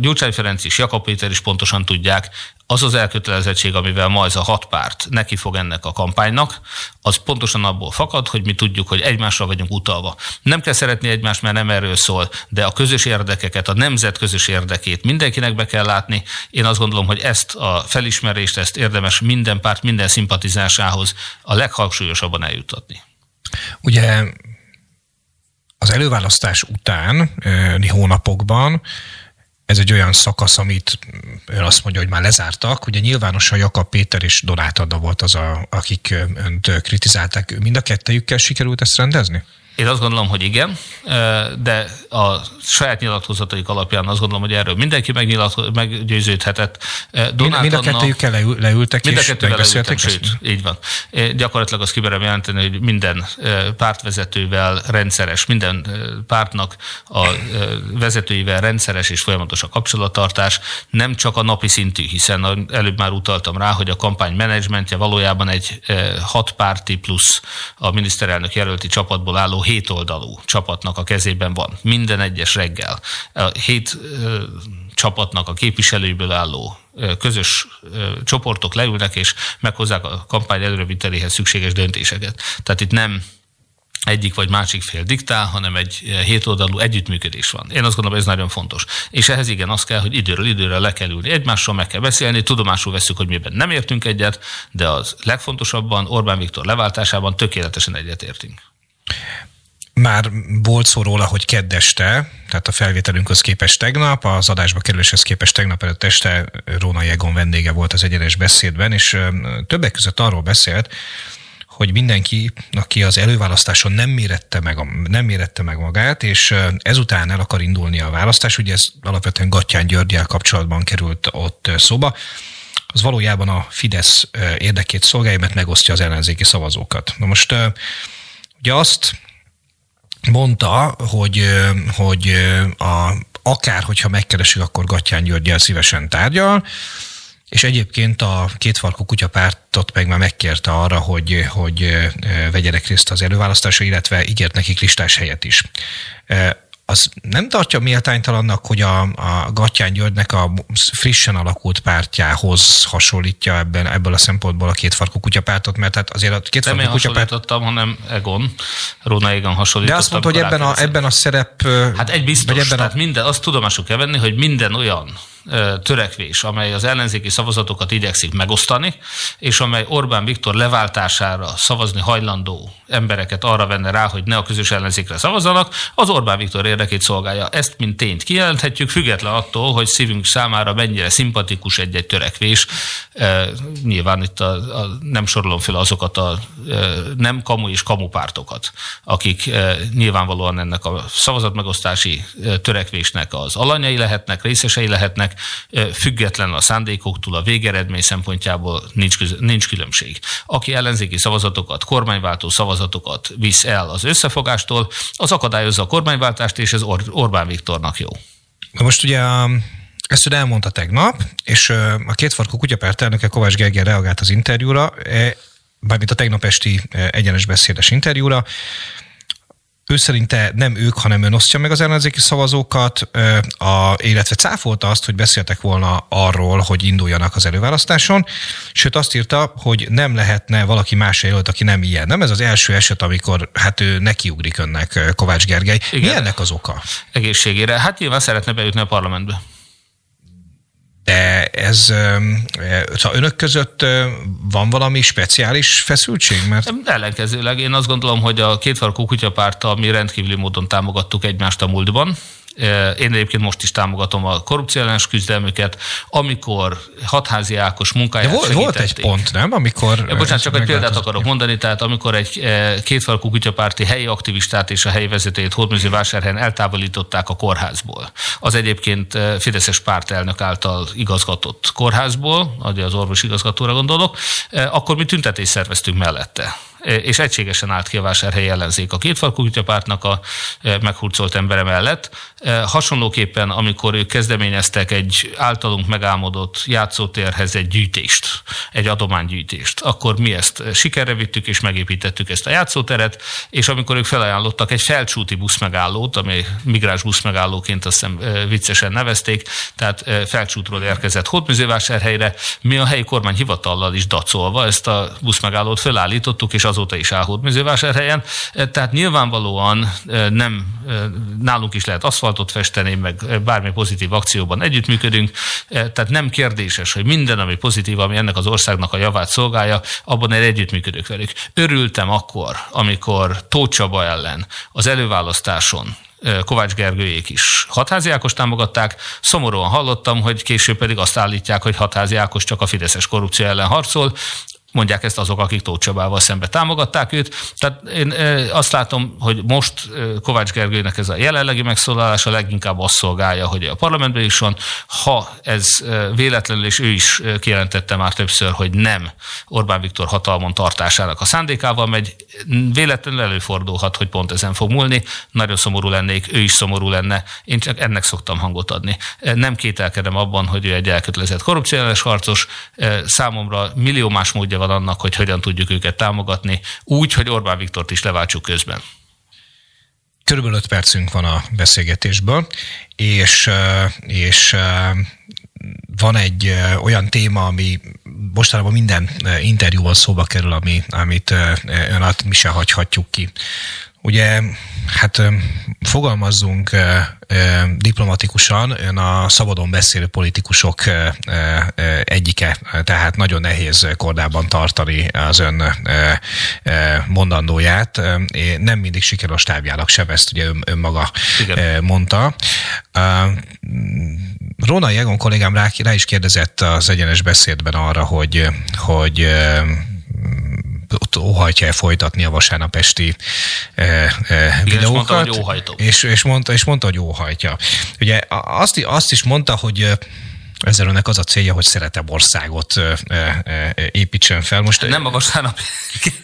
Gyurcsány Ferenc is, Jakab Péter is pontosan tudják, az az elkötelezettség, amivel ma ez a hat párt neki fog ennek a kampánynak, az pontosan abból fakad, hogy mi tudjuk, hogy egymásra vagyunk utalva. Nem kell szeretni egymást, mert nem erről szól, de a közös érdekeket, a nemzet közös érdekét mindenkinek be kell látni. Én azt gondolom, hogy ezt a felismerést, ezt érdemes minden párt, minden szimpatizásához a leghangsúlyosabban eljutatni. Ugye az előválasztás után hónapokban ez egy olyan szakasz, amit ön azt mondja, hogy már lezártak. Ugye nyilvánosan Jakab Péter és Donát Adda volt az, a, akik önt kritizálták. Mind a kettejükkel sikerült ezt rendezni? Én azt gondolom, hogy igen, de a saját nyilatkozataik alapján azt gondolom, hogy erről mindenki meggyőződhetett. Donát mind, a kettőjükkel leül, leültek mind a kettővel leültek, sőt, így van. Gyakorlatilag azt kimerem jelenteni, hogy minden pártvezetővel rendszeres, minden pártnak a vezetőivel rendszeres és folyamatos a kapcsolattartás, nem csak a napi szintű, hiszen előbb már utaltam rá, hogy a kampány menedzsmentje valójában egy hat párti plusz a miniszterelnök jelölti csapatból álló hétoldalú csapatnak a kezében van. Minden egyes reggel. A hét csapatnak a képviselőiből álló közös csoportok leülnek, és meghozzák a kampány előreviteléhez szükséges döntéseket. Tehát itt nem egyik vagy másik fél diktál, hanem egy hétoldalú együttműködés van. Én azt gondolom, ez nagyon fontos. És ehhez igen, az kell, hogy időről időre le kell ülni egymással, meg kell beszélni, tudomásul veszük, hogy miben nem értünk egyet, de az legfontosabban Orbán Viktor leváltásában tökéletesen egyetértünk. Már volt szó róla, hogy keddeste, tehát a felvételünkhöz képest tegnap, az adásba kerüléshez képest tegnap előtt este Róna Jegon vendége volt az egyenes beszédben, és többek között arról beszélt, hogy mindenki, aki az előválasztáson nem mérette meg, nem mérette meg magát, és ezután el akar indulni a választás, ugye ez alapvetően Gattyán Györgyel kapcsolatban került ott szóba, az valójában a Fidesz érdekét szolgálja, mert megosztja az ellenzéki szavazókat. Na most ugye azt mondta, hogy, hogy a, akár, hogyha megkeresik, akkor Gattyán Györgyel szívesen tárgyal, és egyébként a kétfarkú kutyapártot meg már megkérte arra, hogy, hogy vegyenek részt az előválasztásra, illetve ígért nekik listás helyet is az nem tartja méltánytalannak, hogy a, a Gattyán Györgynek a frissen alakult pártjához hasonlítja ebben, ebből a szempontból a kétfarkú kutyapártot, mert hát azért a kétfarkú nem kutyapárt... Nem hanem Egon, Róna Egon hasonlítottam. De azt mondta, hogy ebben a, ebben a szerep... Hát egy biztos, vagy ebben tehát a... minden, azt tudomásul kell venni, hogy minden olyan törekvés, amely az ellenzéki szavazatokat igyekszik megosztani, és amely Orbán Viktor leváltására szavazni hajlandó embereket arra venne rá, hogy ne a közös ellenzékre szavazzanak, az Orbán Viktor érdekét szolgálja. Ezt mint tényt kijelenthetjük, független attól, hogy szívünk számára mennyire szimpatikus egy-egy törekvés. Nyilván itt a, a, nem sorolom fel azokat a nem kamu és kamu pártokat, akik nyilvánvalóan ennek a szavazatmegosztási törekvésnek az alanyai lehetnek, részesei lehetnek, független a szándékoktól, a végeredmény szempontjából nincs, nincs különbség. Aki ellenzéki szavazatokat, kormányváltó szavazatokat visz el az összefogástól, az akadályozza a kormányváltást, és ez Or- Orbán Viktornak jó. Na most ugye ezt ön elmondta tegnap, és a kétfarkú kutyapárt elnöke Kovács Gergely reagált az interjúra, bármint a tegnap esti egyenes beszédes interjúra, ő szerinte nem ők, hanem ön osztja meg az ellenzéki szavazókat, a, illetve cáfolta azt, hogy beszéltek volna arról, hogy induljanak az előválasztáson, sőt azt írta, hogy nem lehetne valaki más jelölt, aki nem ilyen. Nem ez az első eset, amikor hát ő nekiugrik önnek Kovács Gergely. Igen. Mi ennek az oka? Egészségére. Hát nyilván szeretne bejutni a parlamentbe. De ez, szóval önök között van valami speciális feszültség? Mert... Ellenkezőleg én azt gondolom, hogy a kétfarkú kutyapárttal mi rendkívüli módon támogattuk egymást a múltban, én egyébként most is támogatom a korrupciós küzdelmüket, amikor hatházi Ákos munkáját De volt, volt egy pont, nem? Amikor... Ja, bocsánat, csak egy példát akarok mondani, tehát amikor egy kétfarkú kutyapárti helyi aktivistát és a helyi vezetőjét Hódműző vásárhelyen eltávolították a kórházból. Az egyébként Fideszes pártelnök által igazgatott kórházból, az orvos igazgatóra gondolok, akkor mi tüntetést szerveztünk mellette és egységesen állt ki a vásárhelyi ellenzék a kétfarkú kutyapártnak a meghurcolt embere mellett. Hasonlóképpen, amikor ők kezdeményeztek egy általunk megálmodott játszótérhez egy gyűjtést, egy adománygyűjtést, akkor mi ezt sikerre vittük és megépítettük ezt a játszóteret, és amikor ők felajánlottak egy felcsúti buszmegállót, ami migráns buszmegállóként azt hiszem viccesen nevezték, tehát felcsútról érkezett Hódműzővásárhelyre, mi a helyi kormány hivatallal is dacolva ezt a buszmegállót felállítottuk, és azóta is áll Hódműzővásárhelyen. E, tehát nyilvánvalóan e, nem, e, nálunk is lehet aszfaltot festeni, meg bármi pozitív akcióban együttműködünk, tehát nem kérdéses, hogy minden, ami pozitív, ami ennek az országnak a javát szolgálja, abban egy együttműködök velük. Örültem akkor, amikor Tóth Csaba ellen az előválasztáson Kovács Gergőjék is Hatházi Ákos támogatták. Szomorúan hallottam, hogy később pedig azt állítják, hogy Hatházi Ákos csak a fideszes korrupció ellen harcol. Mondják ezt azok, akik Tóth Csabával szembe támogatták őt. Tehát én azt látom, hogy most Kovács Gergőnek ez a jelenlegi megszólalása leginkább azt szolgálja, hogy a parlamentben is van. Ha ez véletlenül, és ő is kijelentette már többször, hogy nem Orbán Viktor hatalmon tartásának a szándékával megy, véletlenül előfordulhat, hogy pont ezen fog múlni. Nagyon szomorú lennék, ő is szomorú lenne. Én csak ennek szoktam hangot adni. Nem kételkedem abban, hogy ő egy elkötelezett korrupciós harcos. Számomra millió más módja van annak, hogy hogyan tudjuk őket támogatni, úgy, hogy Orbán Viktort is leváltsuk közben. Körülbelül 5 percünk van a beszélgetésből, és, és van egy olyan téma, ami mostanában minden interjúval szóba kerül, ami, amit ön mi se hagyhatjuk ki. Ugye, hát fogalmazzunk diplomatikusan, ön a szabadon beszélő politikusok egyike, tehát nagyon nehéz kordában tartani az ön mondandóját. Nem mindig sikerül a stábjának sem, ezt ugye ön, maga Igen. mondta. Róna Jegon kollégám rá, rá is kérdezett az egyenes beszédben arra, hogy, hogy ott óhajtja folytatni a vasárnap esti e, e, videókat. És mondta, hogy. És, és, mondta, és mondta, hogy óhajtja. Ugye azt, azt is mondta, hogy ezzel önnek az a célja, hogy szeretebb országot építsen fel. Most nem a vasárnap.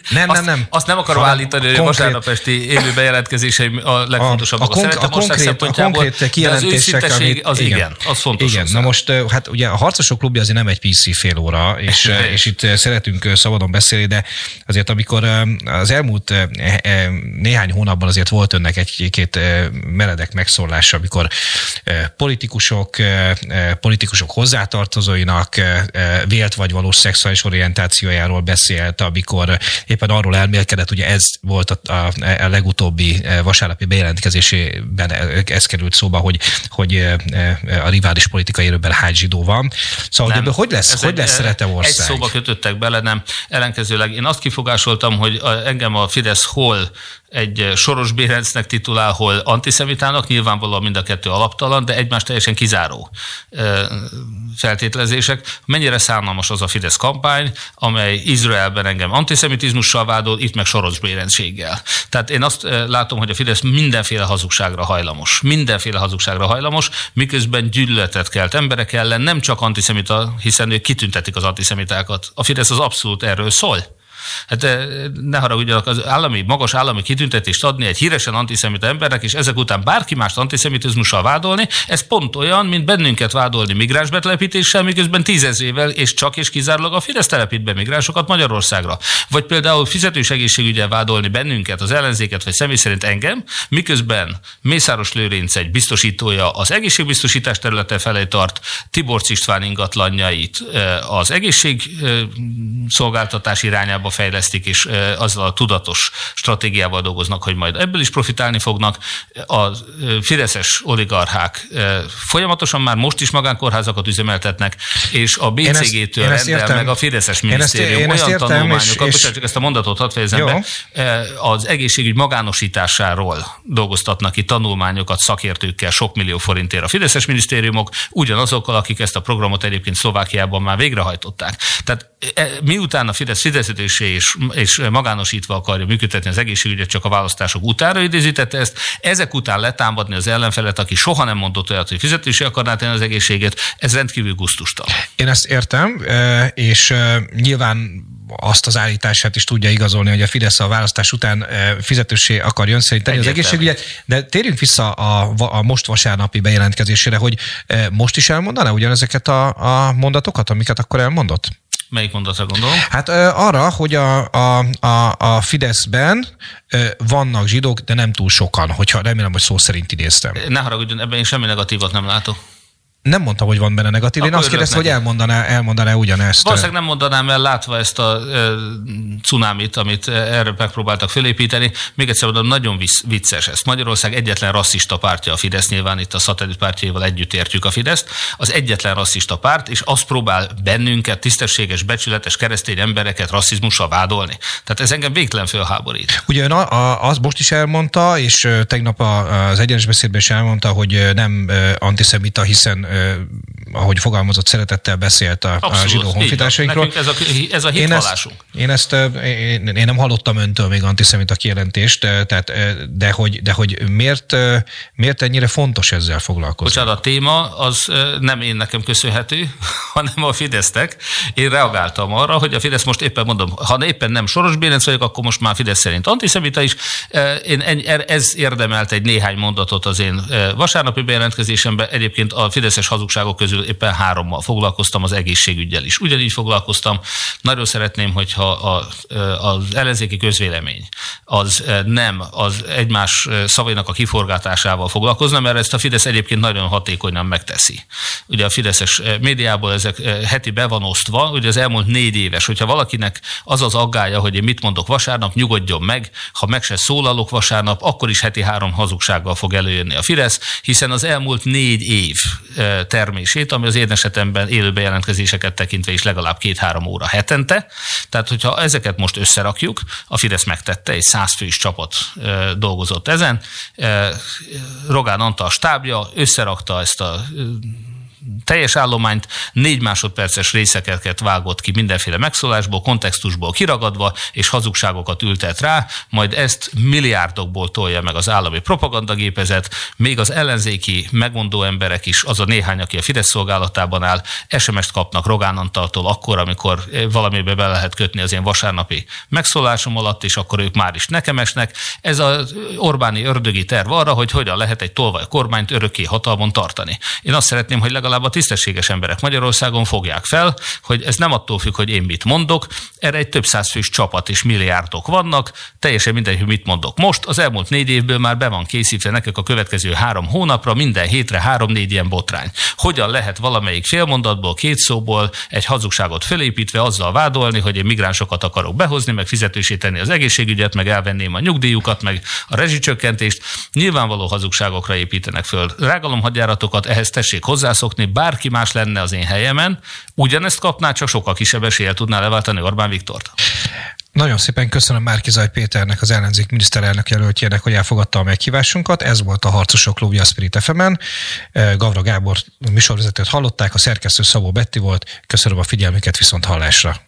Nem, *laughs* nem, nem. Azt nem akarom ha, állítani, hogy a vasárnap esti élő bejelentkezései a legfontosabb. A, a, konk- a, konkrét, a konkrét kijelentések, az amit, az igen, igen, az fontos. Igen, na most hát ugye a Harcosok klubja azért nem egy PC fél óra, és, *laughs* és itt szeretünk szabadon beszélni, de azért amikor az elmúlt néhány hónapban azért volt önnek egy-két meredek megszólása, amikor politikusok, politikusok azok hozzátartozóinak eh, eh, vélt vagy valós szexuális orientációjáról beszélt, amikor éppen arról elmélkedett, ugye ez volt a, a, a legutóbbi eh, vasárnapi bejelentkezésében ez került szóba, hogy, hogy a rivális politikai erőben hány zsidó van. Szóval nem, hogy lesz, hogy egy, lesz szerete ország? Egy szóba kötöttek bele, nem. Ellenkezőleg én azt kifogásoltam, hogy engem a Fidesz hol egy Soros Bérencnek titulál, hol antiszemitának, nyilvánvalóan mind a kettő alaptalan, de egymás teljesen kizáró feltételezések. Mennyire szánalmas az a Fidesz kampány, amely Izraelben engem antiszemitizmussal vádol, itt meg Soros Bérencséggel. Tehát én azt látom, hogy a Fidesz mindenféle hazugságra hajlamos. Mindenféle hazugságra hajlamos, miközben gyűlöletet kelt emberek ellen, nem csak antiszemita, hiszen ők kitüntetik az antiszemitákat. A Fidesz az abszolút erről szól Hát ne haragudjanak, az állami, magas állami kitüntetést adni egy híresen antiszemita embernek, és ezek után bárki mást antiszemitizmussal vádolni, ez pont olyan, mint bennünket vádolni migráns betelepítéssel, miközben tízezrével és csak és kizárólag a Fidesz telepít be migránsokat Magyarországra. Vagy például fizetős egészségügyel vádolni bennünket, az ellenzéket, vagy személy szerint engem, miközben Mészáros Lőrinc egy biztosítója az egészségbiztosítás területe felé tart, Tibor István ingatlanjait az egészségszolgáltatás irányába fejlesztik, és azzal a tudatos stratégiával dolgoznak, hogy majd ebből is profitálni fognak. A fideszes oligarchák folyamatosan már most is magánkórházakat üzemeltetnek, és a BCG-től rendel meg a Fideszes minisztérium én ezt, én olyan tanulmányokat, és, és... csak ezt a mondatot hadd fejezem be, az egészségügy magánosításáról dolgoztatnak ki tanulmányokat szakértőkkel sok millió forintért a Fideszes minisztériumok, ugyanazokkal, akik ezt a programot egyébként Szlovákiában már végrehajtották. Tehát e, miután a Fidesz fizetősé és, és magánosítva akarja működtetni az egészségügyet, csak a választások utára idézítette ezt, ezek után letámadni az ellenfelet, aki soha nem mondott olyat, hogy fizetősé akarná tenni az egészséget, ez rendkívül gusztustalan. Én ezt értem, és nyilván azt az állítását is tudja igazolni, hogy a Fidesz a választás után fizetősé akar jönszerinteni az egészségügyet. De térjünk vissza a, a most vasárnapi bejelentkezésére, hogy most is elmondaná ugyanezeket a, a mondatokat, amiket akkor elmondott? Melyik mondatra gondolom? Hát arra, hogy a, a, a, a Fideszben vannak zsidók, de nem túl sokan, hogyha remélem, hogy szó szerint idéztem. Ne haragudjon, ebben én semmi negatívat nem látok. Nem mondtam, hogy van benne negatív. Akkor Én azt kérdeztem, hogy elmondaná, elmondaná ugyanezt. Valószínűleg nem mondanám el, látva ezt a e, cunamit, amit erre megpróbáltak felépíteni. Még egyszer mondom, nagyon vicces ez. Magyarország egyetlen rasszista pártja a Fidesz, nyilván itt a szatellit pártjával együtt értjük a Fideszt. Az egyetlen rasszista párt, és azt próbál bennünket, tisztességes, becsületes keresztény embereket rasszizmussal vádolni. Tehát ez engem végtelen fölháborít. Ugye ön az most is elmondta, és tegnap az egyenes beszédben is elmondta, hogy nem antiszemita, hiszen uh, ahogy fogalmazott, szeretettel beszélt a, Abszolút, a zsidó honfitársainkról. Ez a, ez a én ezt, én ezt én, én nem hallottam öntől még antiszemita kijelentést, tehát, de, hogy, de hogy miért, miért ennyire fontos ezzel foglalkozni? Bocsánat, a téma az nem én nekem köszönhető, *laughs* hanem a Fidesztek. Én reagáltam arra, hogy a Fidesz most éppen mondom, ha éppen nem Soros Bérenc vagyok, akkor most már Fidesz szerint antiszemita is. Én, ez érdemelt egy néhány mondatot az én vasárnapi bejelentkezésemben. Egyébként a Fideszes hazugságok közül éppen hárommal foglalkoztam, az egészségügyel is. Ugyanígy foglalkoztam. Nagyon szeretném, hogyha a, az ellenzéki közvélemény az nem az egymás szavainak a kiforgatásával foglalkozna, mert ezt a Fidesz egyébként nagyon hatékonyan megteszi. Ugye a Fideszes médiából ezek heti be van osztva, ugye az elmúlt négy éves, hogyha valakinek az az aggája, hogy én mit mondok vasárnap, nyugodjon meg, ha meg se szólalok vasárnap, akkor is heti három hazugsággal fog előjönni a Fidesz, hiszen az elmúlt négy év termését, ami az én esetemben élő bejelentkezéseket tekintve is legalább két-három óra hetente. Tehát, hogyha ezeket most összerakjuk, a Fidesz megtette, egy százfős csapat dolgozott ezen. Rogán Antal stábja összerakta ezt a teljes állományt, négy másodperces részeket vágott ki mindenféle megszólásból, kontextusból kiragadva, és hazugságokat ültet rá, majd ezt milliárdokból tolja meg az állami propagandagépezet, még az ellenzéki megmondó emberek is, az a néhány, aki a Fidesz szolgálatában áll, SMS-t kapnak Rogán Antaltól akkor, amikor valamibe be lehet kötni az én vasárnapi megszólásom alatt, és akkor ők már is nekem esnek. Ez az Orbáni ördögi terv arra, hogy hogyan lehet egy tolvaj kormányt örökké hatalmon tartani. Én azt szeretném, hogy legalább a tisztességes emberek Magyarországon fogják fel, hogy ez nem attól függ, hogy én mit mondok, erre egy több száz fős csapat és milliárdok vannak, teljesen mindegy, hogy mit mondok most. Az elmúlt négy évből már be van készítve nekik a következő három hónapra, minden hétre három-négy ilyen botrány. Hogyan lehet valamelyik félmondatból, két szóból egy hazugságot felépítve azzal vádolni, hogy én migránsokat akarok behozni, meg fizetősíteni az egészségügyet, meg elvenném a nyugdíjukat, meg a rezsicsökkentést. Nyilvánvaló hazugságokra építenek föl rágalomhagyjáratokat, ehhez tessék hozzászokni, bárki más lenne az én helyemen, ugyanezt kapná, csak sokkal kisebb eséllyel tudná leváltani Orbán Viktort. Nagyon szépen köszönöm Márki Zaj Péternek, az ellenzék miniszterelnök jelöltjének, hogy elfogadta a meghívásunkat. Ez volt a Harcosok Klubja Spirit fm -en. Gavra Gábor műsorvezetőt hallották, a szerkesztő Szabó Betti volt. Köszönöm a figyelmüket, viszont hallásra.